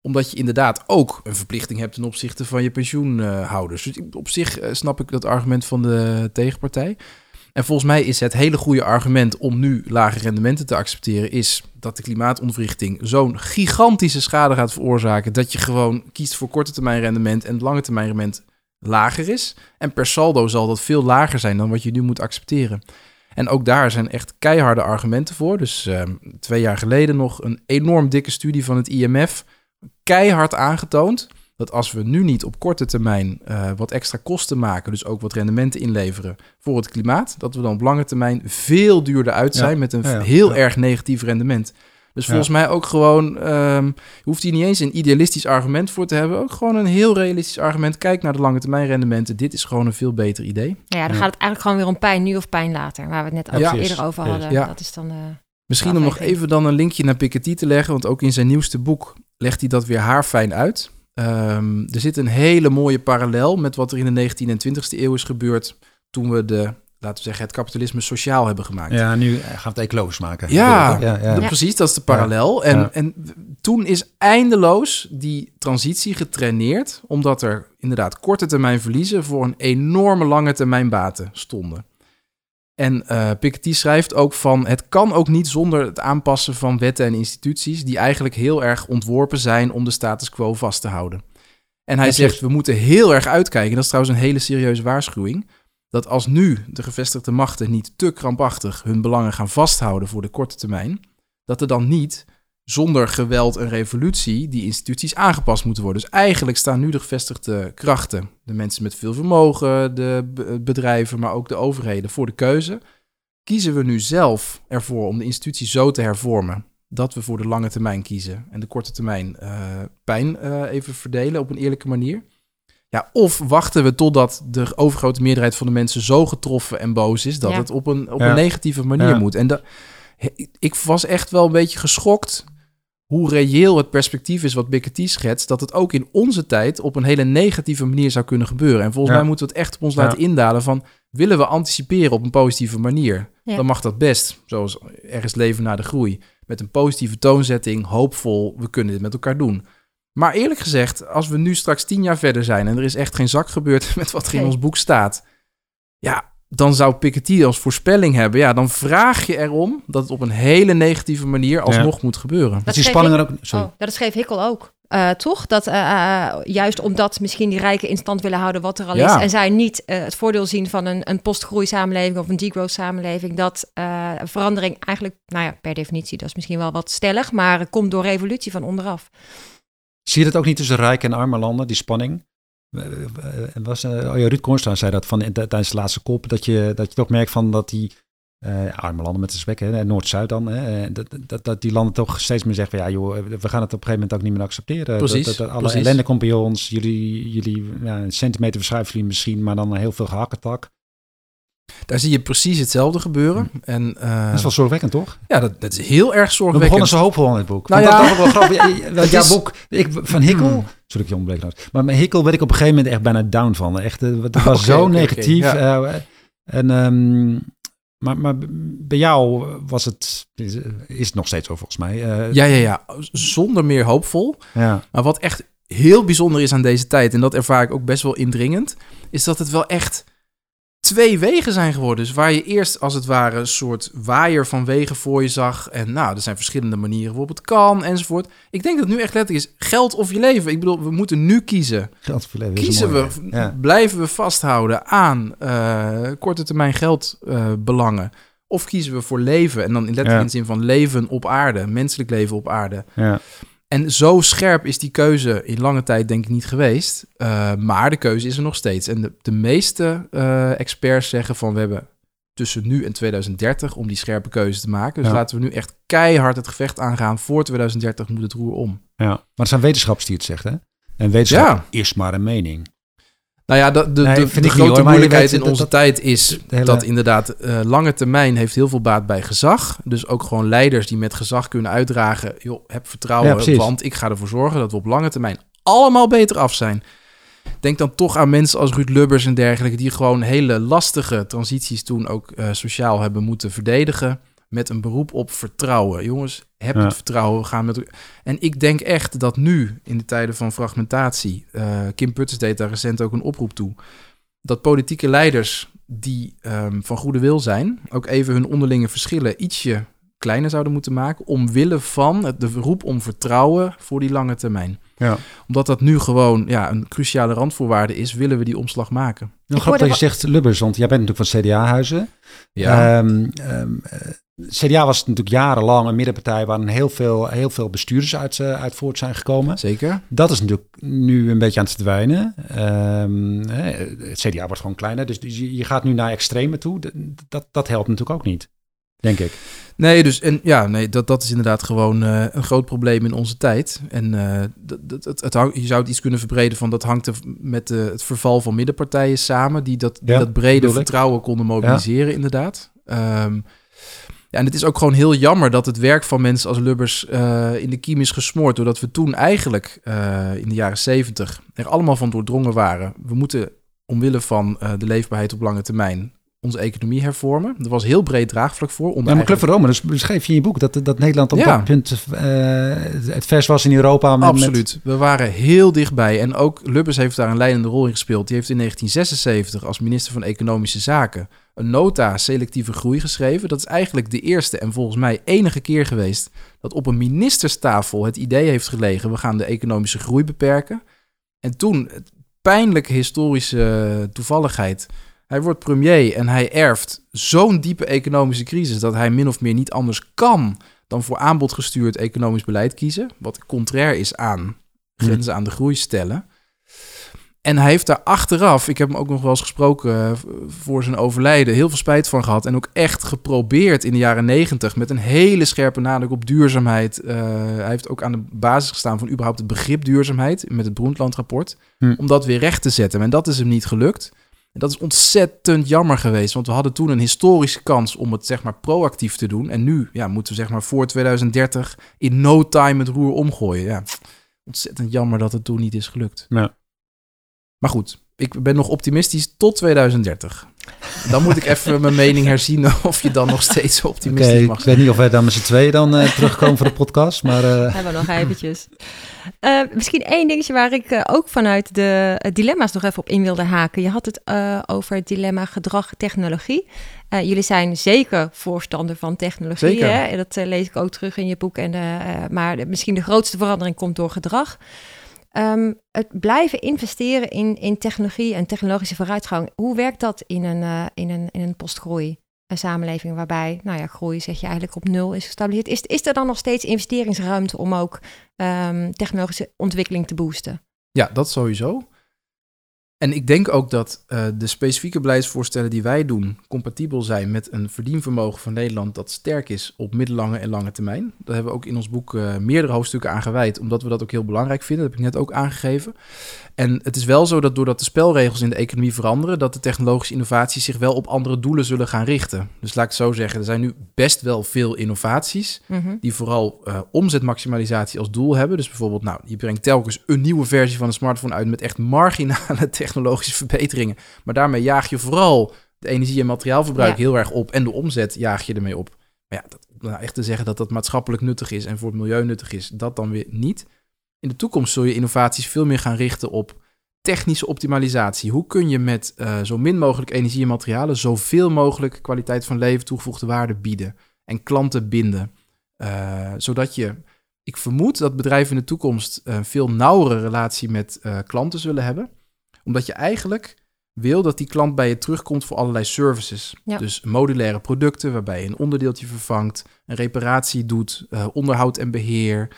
Omdat je inderdaad ook een verplichting hebt ten opzichte van je pensioenhouders. Dus op zich eh, snap ik dat argument van de tegenpartij. En volgens mij is het hele goede argument om nu lage rendementen te accepteren, is dat de klimaatontwrichting zo'n gigantische schade gaat veroorzaken dat je gewoon kiest voor korte termijn rendement en lange termijn rendement lager is. En per saldo zal dat veel lager zijn dan wat je nu moet accepteren. En ook daar zijn echt keiharde argumenten voor. Dus eh, twee jaar geleden nog een enorm dikke studie van het IMF. Keihard aangetoond dat als we nu niet op korte termijn eh, wat extra kosten maken, dus ook wat rendementen inleveren voor het klimaat, dat we dan op lange termijn veel duurder uit Ja, zijn met een ja, ja, heel ja. erg negatief rendement. Dus Ja. volgens mij ook gewoon, ehm, je hoeft hier niet eens een idealistisch argument voor te hebben, ook gewoon een heel realistisch argument. Kijk naar de lange termijn rendementen, dit is gewoon een veel beter idee. Ja, dan Ja. gaat het eigenlijk gewoon weer om pijn nu of pijn later. Waar we het net ook Ja. eerder over hadden. Ja. Dat is dan eh, Misschien om nog even dan een linkje naar Piketty te leggen, want ook in zijn nieuwste boek legt hij dat weer haarfijn uit. Ehm, er zit een hele mooie parallel met wat er in de 19e en 20e eeuw is gebeurd toen we de, laten we zeggen, het kapitalisme sociaal hebben gemaakt. Ja, nu gaan we het ecologisch maken. Ja. ja, ja. Ja, Precies, dat is de parallel. En, en toen is eindeloos die transitie getraineerd, omdat er inderdaad korte termijn verliezen voor een enorme lange termijn baten stonden. En eh Piketty schrijft ook van, het kan ook niet zonder het aanpassen van wetten en instituties, die eigenlijk heel erg ontworpen zijn om de status quo vast te houden. En hij zegt, we moeten heel erg uitkijken, dat is trouwens een hele serieuze waarschuwing, dat als nu de gevestigde machten niet te krampachtig hun belangen gaan vasthouden voor de korte termijn, dat er dan niet zonder geweld en revolutie die instituties aangepast moeten worden. Dus eigenlijk staan nu de gevestigde krachten, de mensen met veel vermogen, de be- bedrijven, maar ook de overheden, voor de keuze. Kiezen we nu zelf ervoor om de instituties zo te hervormen dat we voor de lange termijn kiezen en de korte termijn eh, pijn eh, even verdelen op een eerlijke manier? Ja, of wachten we totdat de overgrote meerderheid van de mensen zo getroffen en boos is dat Ja. het op een, op Ja. een negatieve manier Ja. moet. En da- ik was echt wel een beetje geschokt hoe reëel het perspectief is wat Piketty schetst, dat het ook in onze tijd op een hele negatieve manier zou kunnen gebeuren. En volgens Ja. mij moeten we het echt op ons Ja. laten indalen van, willen we anticiperen op een positieve manier? Ja. Dan mag dat best, zoals er is leven na de groei. Met een positieve toonzetting, hoopvol, we kunnen dit met elkaar doen. Maar eerlijk gezegd, als we nu straks tien jaar verder zijn en er is echt geen zak gebeurd met wat er in ons boek staat, ja, dan zou Piketty als voorspelling hebben. Ja, dan vraag je erom dat het op een hele negatieve manier alsnog moet gebeuren. Dat die schreef spanning er ook... Sorry. Oh, dat schreef Hikkel ook. Eh, toch? Dat eh, eh, juist omdat misschien die rijken in stand willen houden wat er al Ja. is. En zij niet het voordeel zien van een, een postgroei samenleving of een degrowth samenleving. Dat eh, verandering eigenlijk, nou ja, per definitie, dat is misschien wel wat stellig. Maar komt door revolutie van onderaf. Zie je dat ook niet tussen rijke en arme landen, die spanning? Eh, eh, was, eh, oh ja, Ruud Kornstra zei dat van, tijdens de laatste kop, dat je, dat je toch merkt van dat die eh, arme landen met de zwek, hè, Noord-Zuid dan, hè, dat, dat, dat die landen toch steeds meer zeggen van ja joh, we gaan het op een gegeven moment ook niet meer accepteren. Precies, Dat, dat, alle precies. ellende komt bij ons, jullie, jullie ja, een centimeter verschuiven jullie misschien, maar dan heel veel gehakketak. Daar zie je precies hetzelfde gebeuren. En eh, dat is wel zorgwekkend toch? ja, dat, dat is heel erg We zorgwekkend. begonnen zo hoopvol in het boek. Nou ja. dat, wel grappig. Jouw boek, ik, van Hikkel, Hmm. sorry ik je trouwens. Maar met Hikkel werd ik op een gegeven moment echt bijna down van. Echt, eh, het was zo negatief. eh, en, ehm, maar, maar bij jou was het, is, het nog steeds zo volgens mij. Ja, ja, ja. Zonder meer hoopvol. ja. Maar wat echt heel bijzonder is aan deze tijd, en dat ervaar ik ook best wel indringend, is dat het wel echt twee wegen zijn geworden. Dus waar je eerst als het ware een soort waaier van wegen voor je zag. En nou, er zijn verschillende manieren waarop het kan enzovoort. Ik denk dat het nu echt letterlijk is geld of je leven. Ik bedoel, we moeten nu kiezen. Geld voor leven Kiezen we, Ja. blijven we vasthouden aan eh, korte termijn geldbelangen? of kiezen we voor leven? En dan in letterlijk Ja. in de zin van leven op aarde, menselijk leven op aarde. Ja. En zo scherp is die keuze in lange tijd denk ik niet geweest. Eh, maar de keuze is er nog steeds. En de, de meeste eh, experts zeggen van we hebben tussen nu en 2030 om die scherpe keuze te maken. Dus Ja. laten we nu echt keihard het gevecht aangaan. Voor 2030 moet het roer om. ja. Maar het zijn wetenschappers die het zegt, hè? En wetenschap Ja. is maar een mening. Nou ja, de, de, Nee, grote hoor, moeilijkheid in onze dat- tijd is hele- dat inderdaad eh, lange termijn heeft heel veel baat bij gezag. Dus ook gewoon leiders die met gezag kunnen uitdragen. Joh, heb Ja, vertrouwen, precies. want ik ga ervoor zorgen dat we op lange termijn allemaal beter af zijn. Denk dan toch aan mensen als Ruud Lubbers en dergelijke... die gewoon hele lastige transities toen ook eh, sociaal hebben moeten verdedigen... met een beroep op vertrouwen. Jongens, heb Ja. het vertrouwen, we gaan met En ik denk echt dat nu, in de tijden van fragmentatie... eh, Kim Putters deed daar recent ook een oproep toe... dat politieke leiders die ehm, van goede wil zijn... ook even hun onderlinge verschillen ietsje kleiner zouden moeten maken... omwille van het, de roep om vertrouwen voor die lange termijn Ja. omdat dat nu gewoon ja, een cruciale randvoorwaarde is, willen we die omslag maken. Nou, grappig dat je zegt Lubbers, want jij bent natuurlijk van CDA-huizen. Ja, Ehm, ehm, eh, CDA was natuurlijk jarenlang een middenpartij waar heel veel, heel veel bestuurders uit, eh, uit voort zijn gekomen. zeker. Dat is natuurlijk nu een beetje aan het verdwijnen. Ehm, het CDA wordt gewoon kleiner, dus je, gaat nu naar extreme toe. Dat, dat helpt natuurlijk ook niet, denk ik. Nee, dus en ja, nee, dat, dat is inderdaad gewoon eh, een groot probleem in onze tijd. En eh, dat, dat, het, hang- je zou het iets kunnen verbreden van dat hangt er met het verval van middenpartijen samen, die dat, die Ja, dat brede vertrouwen konden mobiliseren, inderdaad. Ehm, ja, en het is ook gewoon heel jammer dat het werk van mensen als Lubbers eh, in de kiem is gesmoord. Doordat we toen eigenlijk eh, in de jaren zeventig er allemaal van doordrongen waren. We moeten omwille van eh, de leefbaarheid op lange termijn onze economie hervormen. Er was heel breed draagvlak voor. Onder Ja, maar Club Rome, dus beschreef je in je boek dat, dat Nederland op Ja. dat punt het vers was in Europa. Met, Absoluut. We waren heel dichtbij. En ook Lubbers heeft daar een leidende rol in gespeeld. Die heeft in 1976 als minister van Economische Zaken een nota selectieve groei geschreven. Dat is eigenlijk de eerste en volgens mij enige keer geweest dat op een ministerstafel het idee heeft gelegen: we gaan de economische groei beperken. En toen, het pijnlijke historische toevalligheid. Hij wordt premier en hij erft zo'n diepe economische crisis dat hij min of meer niet anders kan dan voor aanbodgestuurd economisch beleid kiezen. Wat contrair is aan grenzen aan de groei stellen. En hij heeft daar achteraf, ik heb hem ook nog wel eens gesproken eh, voor zijn overlijden, heel veel spijt van gehad. En ook echt geprobeerd in de jaren negentig met een hele scherpe nadruk op duurzaamheid. Eh, hij heeft ook aan de basis gestaan van überhaupt het begrip duurzaamheid met het Broendland-rapport. Hm. Om dat weer recht te zetten. En dat is hem niet gelukt. En dat is ontzettend jammer geweest, want we hadden toen een historische kans om het zeg maar proactief te doen. En nu ja, moeten we zeg maar voor 2030 in no time het roer omgooien. Ja, ontzettend jammer dat het toen niet is gelukt. Ja. Maar goed, ik ben nog optimistisch tot 2030. Dan moet ik even mijn mening herzien of je dan nog steeds optimistisch Oké, mag ik zijn. weet niet of wij dan met z'n tweeën dan eh, terugkomen voor de podcast, maar eh, Hebben we nog eventjes. Eh, misschien één dingetje waar ik ook vanuit de dilemma's nog even op in wilde haken. Je had het eh, over het dilemma gedrag-technologie. Eh, jullie zijn zeker voorstander van technologie. Zeker. Hè? Dat lees ik ook terug in je boek. En, maar misschien de grootste verandering komt door gedrag. Ehm, het blijven investeren in, in technologie en technologische vooruitgang. Hoe werkt dat in een, eh, in een, in een postgroei? Een samenleving waarbij, nou ja, groei zeg je eigenlijk op nul is gestabiliseerd. Is, is er dan nog steeds investeringsruimte om ook ehm, technologische ontwikkeling te boosten? Ja, dat sowieso. En ik denk ook dat eh, de specifieke beleidsvoorstellen die wij doen compatibel zijn met een verdienvermogen van Nederland dat sterk is op middellange en lange termijn. Daar hebben we ook in ons boek eh, meerdere hoofdstukken aan gewijd, omdat we dat ook heel belangrijk vinden. Dat heb ik net ook aangegeven. En het is wel zo dat doordat de spelregels in de economie veranderen, dat de technologische innovaties zich wel op andere doelen zullen gaan richten. Dus laat ik het zo zeggen, er zijn nu best wel veel innovaties Mhm. die vooral eh, omzetmaximalisatie als doel hebben. Dus bijvoorbeeld, nou, je brengt telkens een nieuwe versie van een smartphone uit met echt marginale technologische verbeteringen. Maar daarmee jaag je vooral de energie- en materiaalverbruik Ja. heel erg op en de omzet jaag je ermee op. Maar ja, dat, nou, echt te zeggen dat dat maatschappelijk nuttig is en voor het milieu nuttig is, dat dan weer niet. In de toekomst zul je innovaties veel meer gaan richten op technische optimalisatie. Hoe kun je met eh, zo min mogelijk energie en materialen zoveel mogelijk kwaliteit van leven, toegevoegde waarde bieden en klanten binden? Eh, zodat je, ik vermoed dat bedrijven in de toekomst een veel nauwere relatie met eh, klanten zullen hebben. Omdat je eigenlijk wil dat die klant bij je terugkomt voor allerlei services. Ja. Dus modulaire producten waarbij je een onderdeeltje vervangt, een reparatie doet, eh, onderhoud en beheer.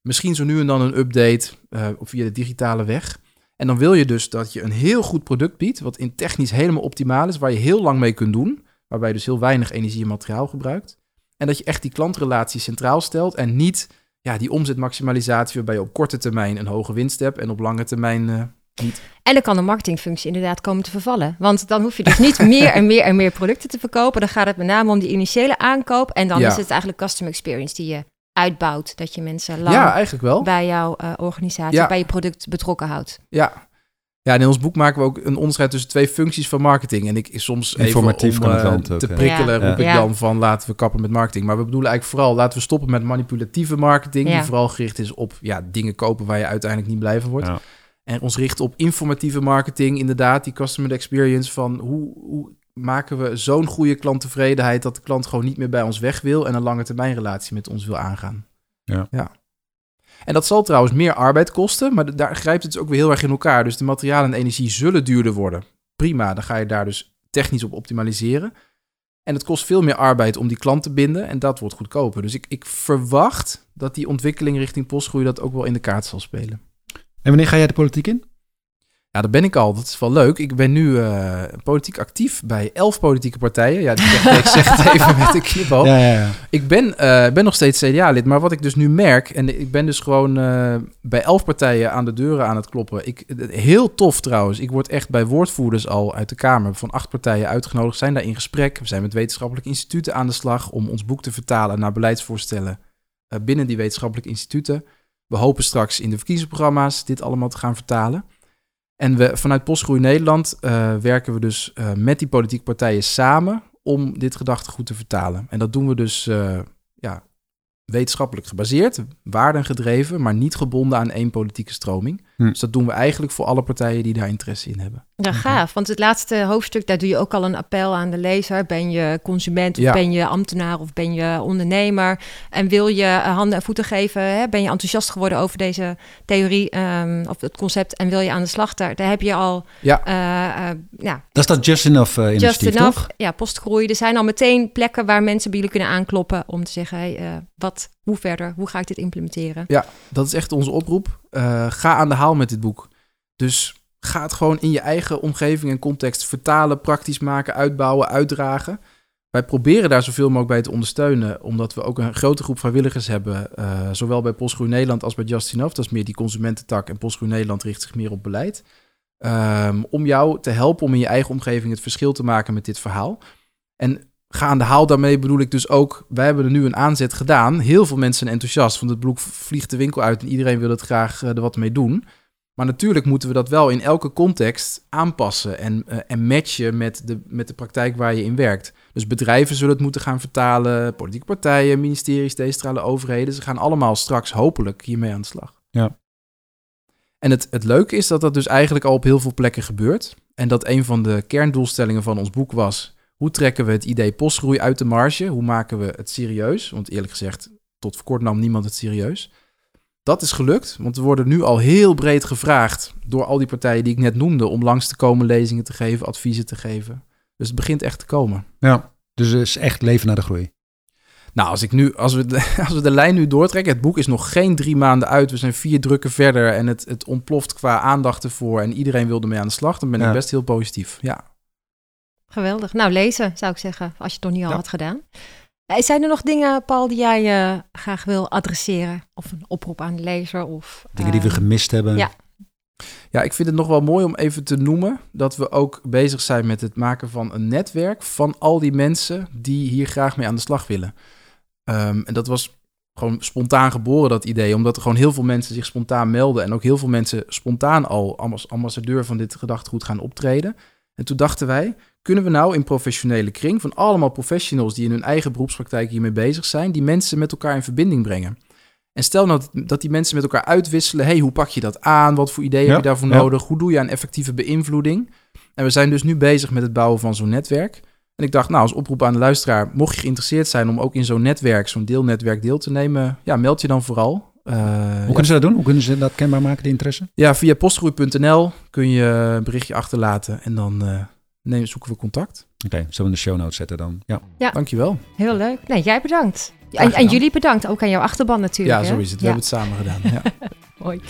Misschien zo nu en dan een update eh, via de digitale weg. En dan wil je dus dat je een heel goed product biedt, wat in technisch helemaal optimaal is, waar je heel lang mee kunt doen, waarbij je dus heel weinig energie en materiaal gebruikt. En dat je echt die klantrelatie centraal stelt en niet ja, die omzetmaximalisatie waarbij je op korte termijn een hoge winst hebt en op lange termijn eh, niet. En dan kan de marketingfunctie inderdaad komen te vervallen. Want dan hoef je dus niet meer en meer en meer producten te verkopen. Dan gaat het met name om die initiële aankoop. En dan Ja. is het eigenlijk customer experience die je uitbouwt. Dat je mensen lang Ja, eigenlijk wel. bij jouw eh, organisatie, Ja. bij je product betrokken houdt. Ja. Ja, en in ons boek maken we ook een onderscheid tussen twee functies van marketing. En ik soms Informatief even kan om het eh, te prikkelen Ja. roep ik dan van laten we kappen met marketing. Maar we bedoelen eigenlijk vooral laten we stoppen met manipulatieve marketing. Ja. Die vooral gericht is op ja, dingen kopen waar je uiteindelijk niet blij van wordt. En ons richten op informatieve marketing, inderdaad, die customer experience van hoe, hoe maken we zo'n goede klanttevredenheid dat de klant gewoon niet meer bij ons weg wil en een lange termijn relatie met ons wil aangaan. Ja. ja. En dat zal trouwens meer arbeid kosten, maar daar grijpt het dus ook weer heel erg in elkaar. Dus de materialen en energie zullen duurder worden. Prima, dan ga je daar dus technisch op optimaliseren. En het kost veel meer arbeid om die klant te binden en dat wordt goedkoper. Dus ik, ik verwacht dat die ontwikkeling richting postgroei dat ook wel in de kaart zal spelen. En wanneer ga jij de politiek in? Ja, daar ben ik al. Dat is wel leuk. Ik ben nu eh, politiek actief bij elf politieke partijen. Ja, die zeg, ik zeg het even met een knipoog. Ja, ja, ja. Ik ben, eh, ben nog steeds CDA-lid, maar wat ik dus nu merk... en ik ben dus gewoon eh, bij elf partijen aan de deuren aan het kloppen. Ik, heel tof trouwens. Ik word echt bij woordvoerders al uit de Kamer van acht partijen uitgenodigd. zijn daar in gesprek. We zijn met wetenschappelijke instituten aan de slag... om ons boek te vertalen naar beleidsvoorstellen binnen die wetenschappelijke instituten. We hopen straks in de verkiezingsprogramma's dit allemaal te gaan vertalen. En we, vanuit Postgroei Nederland eh, werken we dus eh, met die politieke partijen samen om dit gedachtegoed te vertalen. En dat doen we dus eh, ja, wetenschappelijk gebaseerd, waardengedreven, maar niet gebonden aan één politieke stroming. Hm. Dus dat doen we eigenlijk voor alle partijen die daar interesse in hebben. Ja, gaaf. Want het laatste hoofdstuk, daar doe je ook al een appel aan de lezer. Ben je consument of Ja. ben je ambtenaar of ben je ondernemer? En wil je eh, handen en voeten geven? Hè? Ben je enthousiast geworden over deze theorie ehm, of het concept en wil je aan de slag? Daar, daar heb je al Ja. eh, eh, ja, Dat is dat Just Enough just initiatief, enough. toch? Ja, postgroei. Er zijn al meteen plekken waar mensen bij jullie kunnen aankloppen om te zeggen, hey, eh, wat, hoe verder? Hoe ga ik dit implementeren? Dat is echt onze oproep. Eh, ga aan de haal met dit boek. Dus ga het gewoon in je eigen omgeving en context vertalen, praktisch maken, uitbouwen, uitdragen. Wij proberen daar zoveel mogelijk bij te ondersteunen, omdat we ook een grote groep vrijwilligers hebben, eh, zowel bij Postgroei Nederland als bij Just Enough. Dat is meer die consumententak en Postgroei Nederland richt zich meer op beleid. ehm, om jou te helpen om in je eigen omgeving het verschil te maken met dit verhaal. En ga aan de haal daarmee bedoel ik dus ook, wij hebben er nu een aanzet gedaan. Heel veel mensen zijn enthousiast, want het boek vliegt de winkel uit en iedereen wil het graag eh, er wat mee doen. Maar natuurlijk moeten we dat wel in elke context aanpassen en, uh, en matchen met de, met de praktijk waar je in werkt. Dus bedrijven zullen het moeten gaan vertalen, politieke partijen, ministeries, decentrale overheden. Ze gaan allemaal straks hopelijk hiermee aan de slag. Ja. En het, het leuke is dat dat dus eigenlijk al op heel veel plekken gebeurt. En dat een van de kerndoelstellingen van ons boek was... hoe trekken we het idee postgroei uit de marge? Hoe maken we het serieus? Want eerlijk gezegd, tot voor kort nam niemand het serieus. Dat is gelukt, want we worden nu al heel breed gevraagd... door al die partijen die ik net noemde... om langs te komen lezingen te geven, adviezen te geven. Dus het begint echt te komen. Ja, dus het is echt leven naar de groei. Nou, als, ik nu, als, we de, als we de lijn nu doortrekken, het boek is nog geen drie maanden uit. We zijn vier drukken verder en het, het ontploft qua aandacht ervoor. En iedereen wil ermee aan de slag. Dan ben ik best heel positief. Ja. Geweldig. Nou, lezen zou ik zeggen, als je het nog niet al Ja. had gedaan. Eh, Zijn er nog dingen, Paul, die jij eh, graag wil adresseren? Of een oproep aan de lezer? Of, Dingen die we eh, gemist hebben. ja. ja, ik vind het nog wel mooi om even te noemen dat we ook bezig zijn met het maken van een netwerk van al die mensen die hier graag mee aan de slag willen. Ehm, en dat was gewoon spontaan geboren, dat idee, omdat er gewoon heel veel mensen zich spontaan melden en ook heel veel mensen spontaan al als ambassadeur van dit gedachtegoed gaan optreden. En toen dachten wij, kunnen we nou in professionele kring van allemaal professionals die in hun eigen beroepspraktijk hiermee bezig zijn, die mensen met elkaar in verbinding brengen? En stel nou dat, die mensen met elkaar uitwisselen, hey, hoe pak je dat aan? Wat voor ideeën Ja, heb je daarvoor ja. nodig? Hoe doe je aan effectieve beïnvloeding? En we zijn dus nu bezig met het bouwen van zo'n netwerk. En ik dacht, nou, als oproep aan de luisteraar, mocht je geïnteresseerd zijn om ook in zo'n netwerk, zo'n deelnetwerk deel te nemen, ja, meld je dan vooral. Eh, Hoe ja. kunnen ze dat doen? Hoe kunnen ze dat kenbaar maken, de interesse? Ja, via postgroei.nl kun je een berichtje achterlaten en dan eh, nemen, zoeken we contact. Oké, zullen we in de show notes zetten dan? Ja. Dankjewel. Heel leuk. Nee, jij bedankt. En, en jullie bedankt. Ook aan jouw achterban natuurlijk. Ja, hè? zo is het. We Ja, hebben het samen gedaan. Ja. mooi.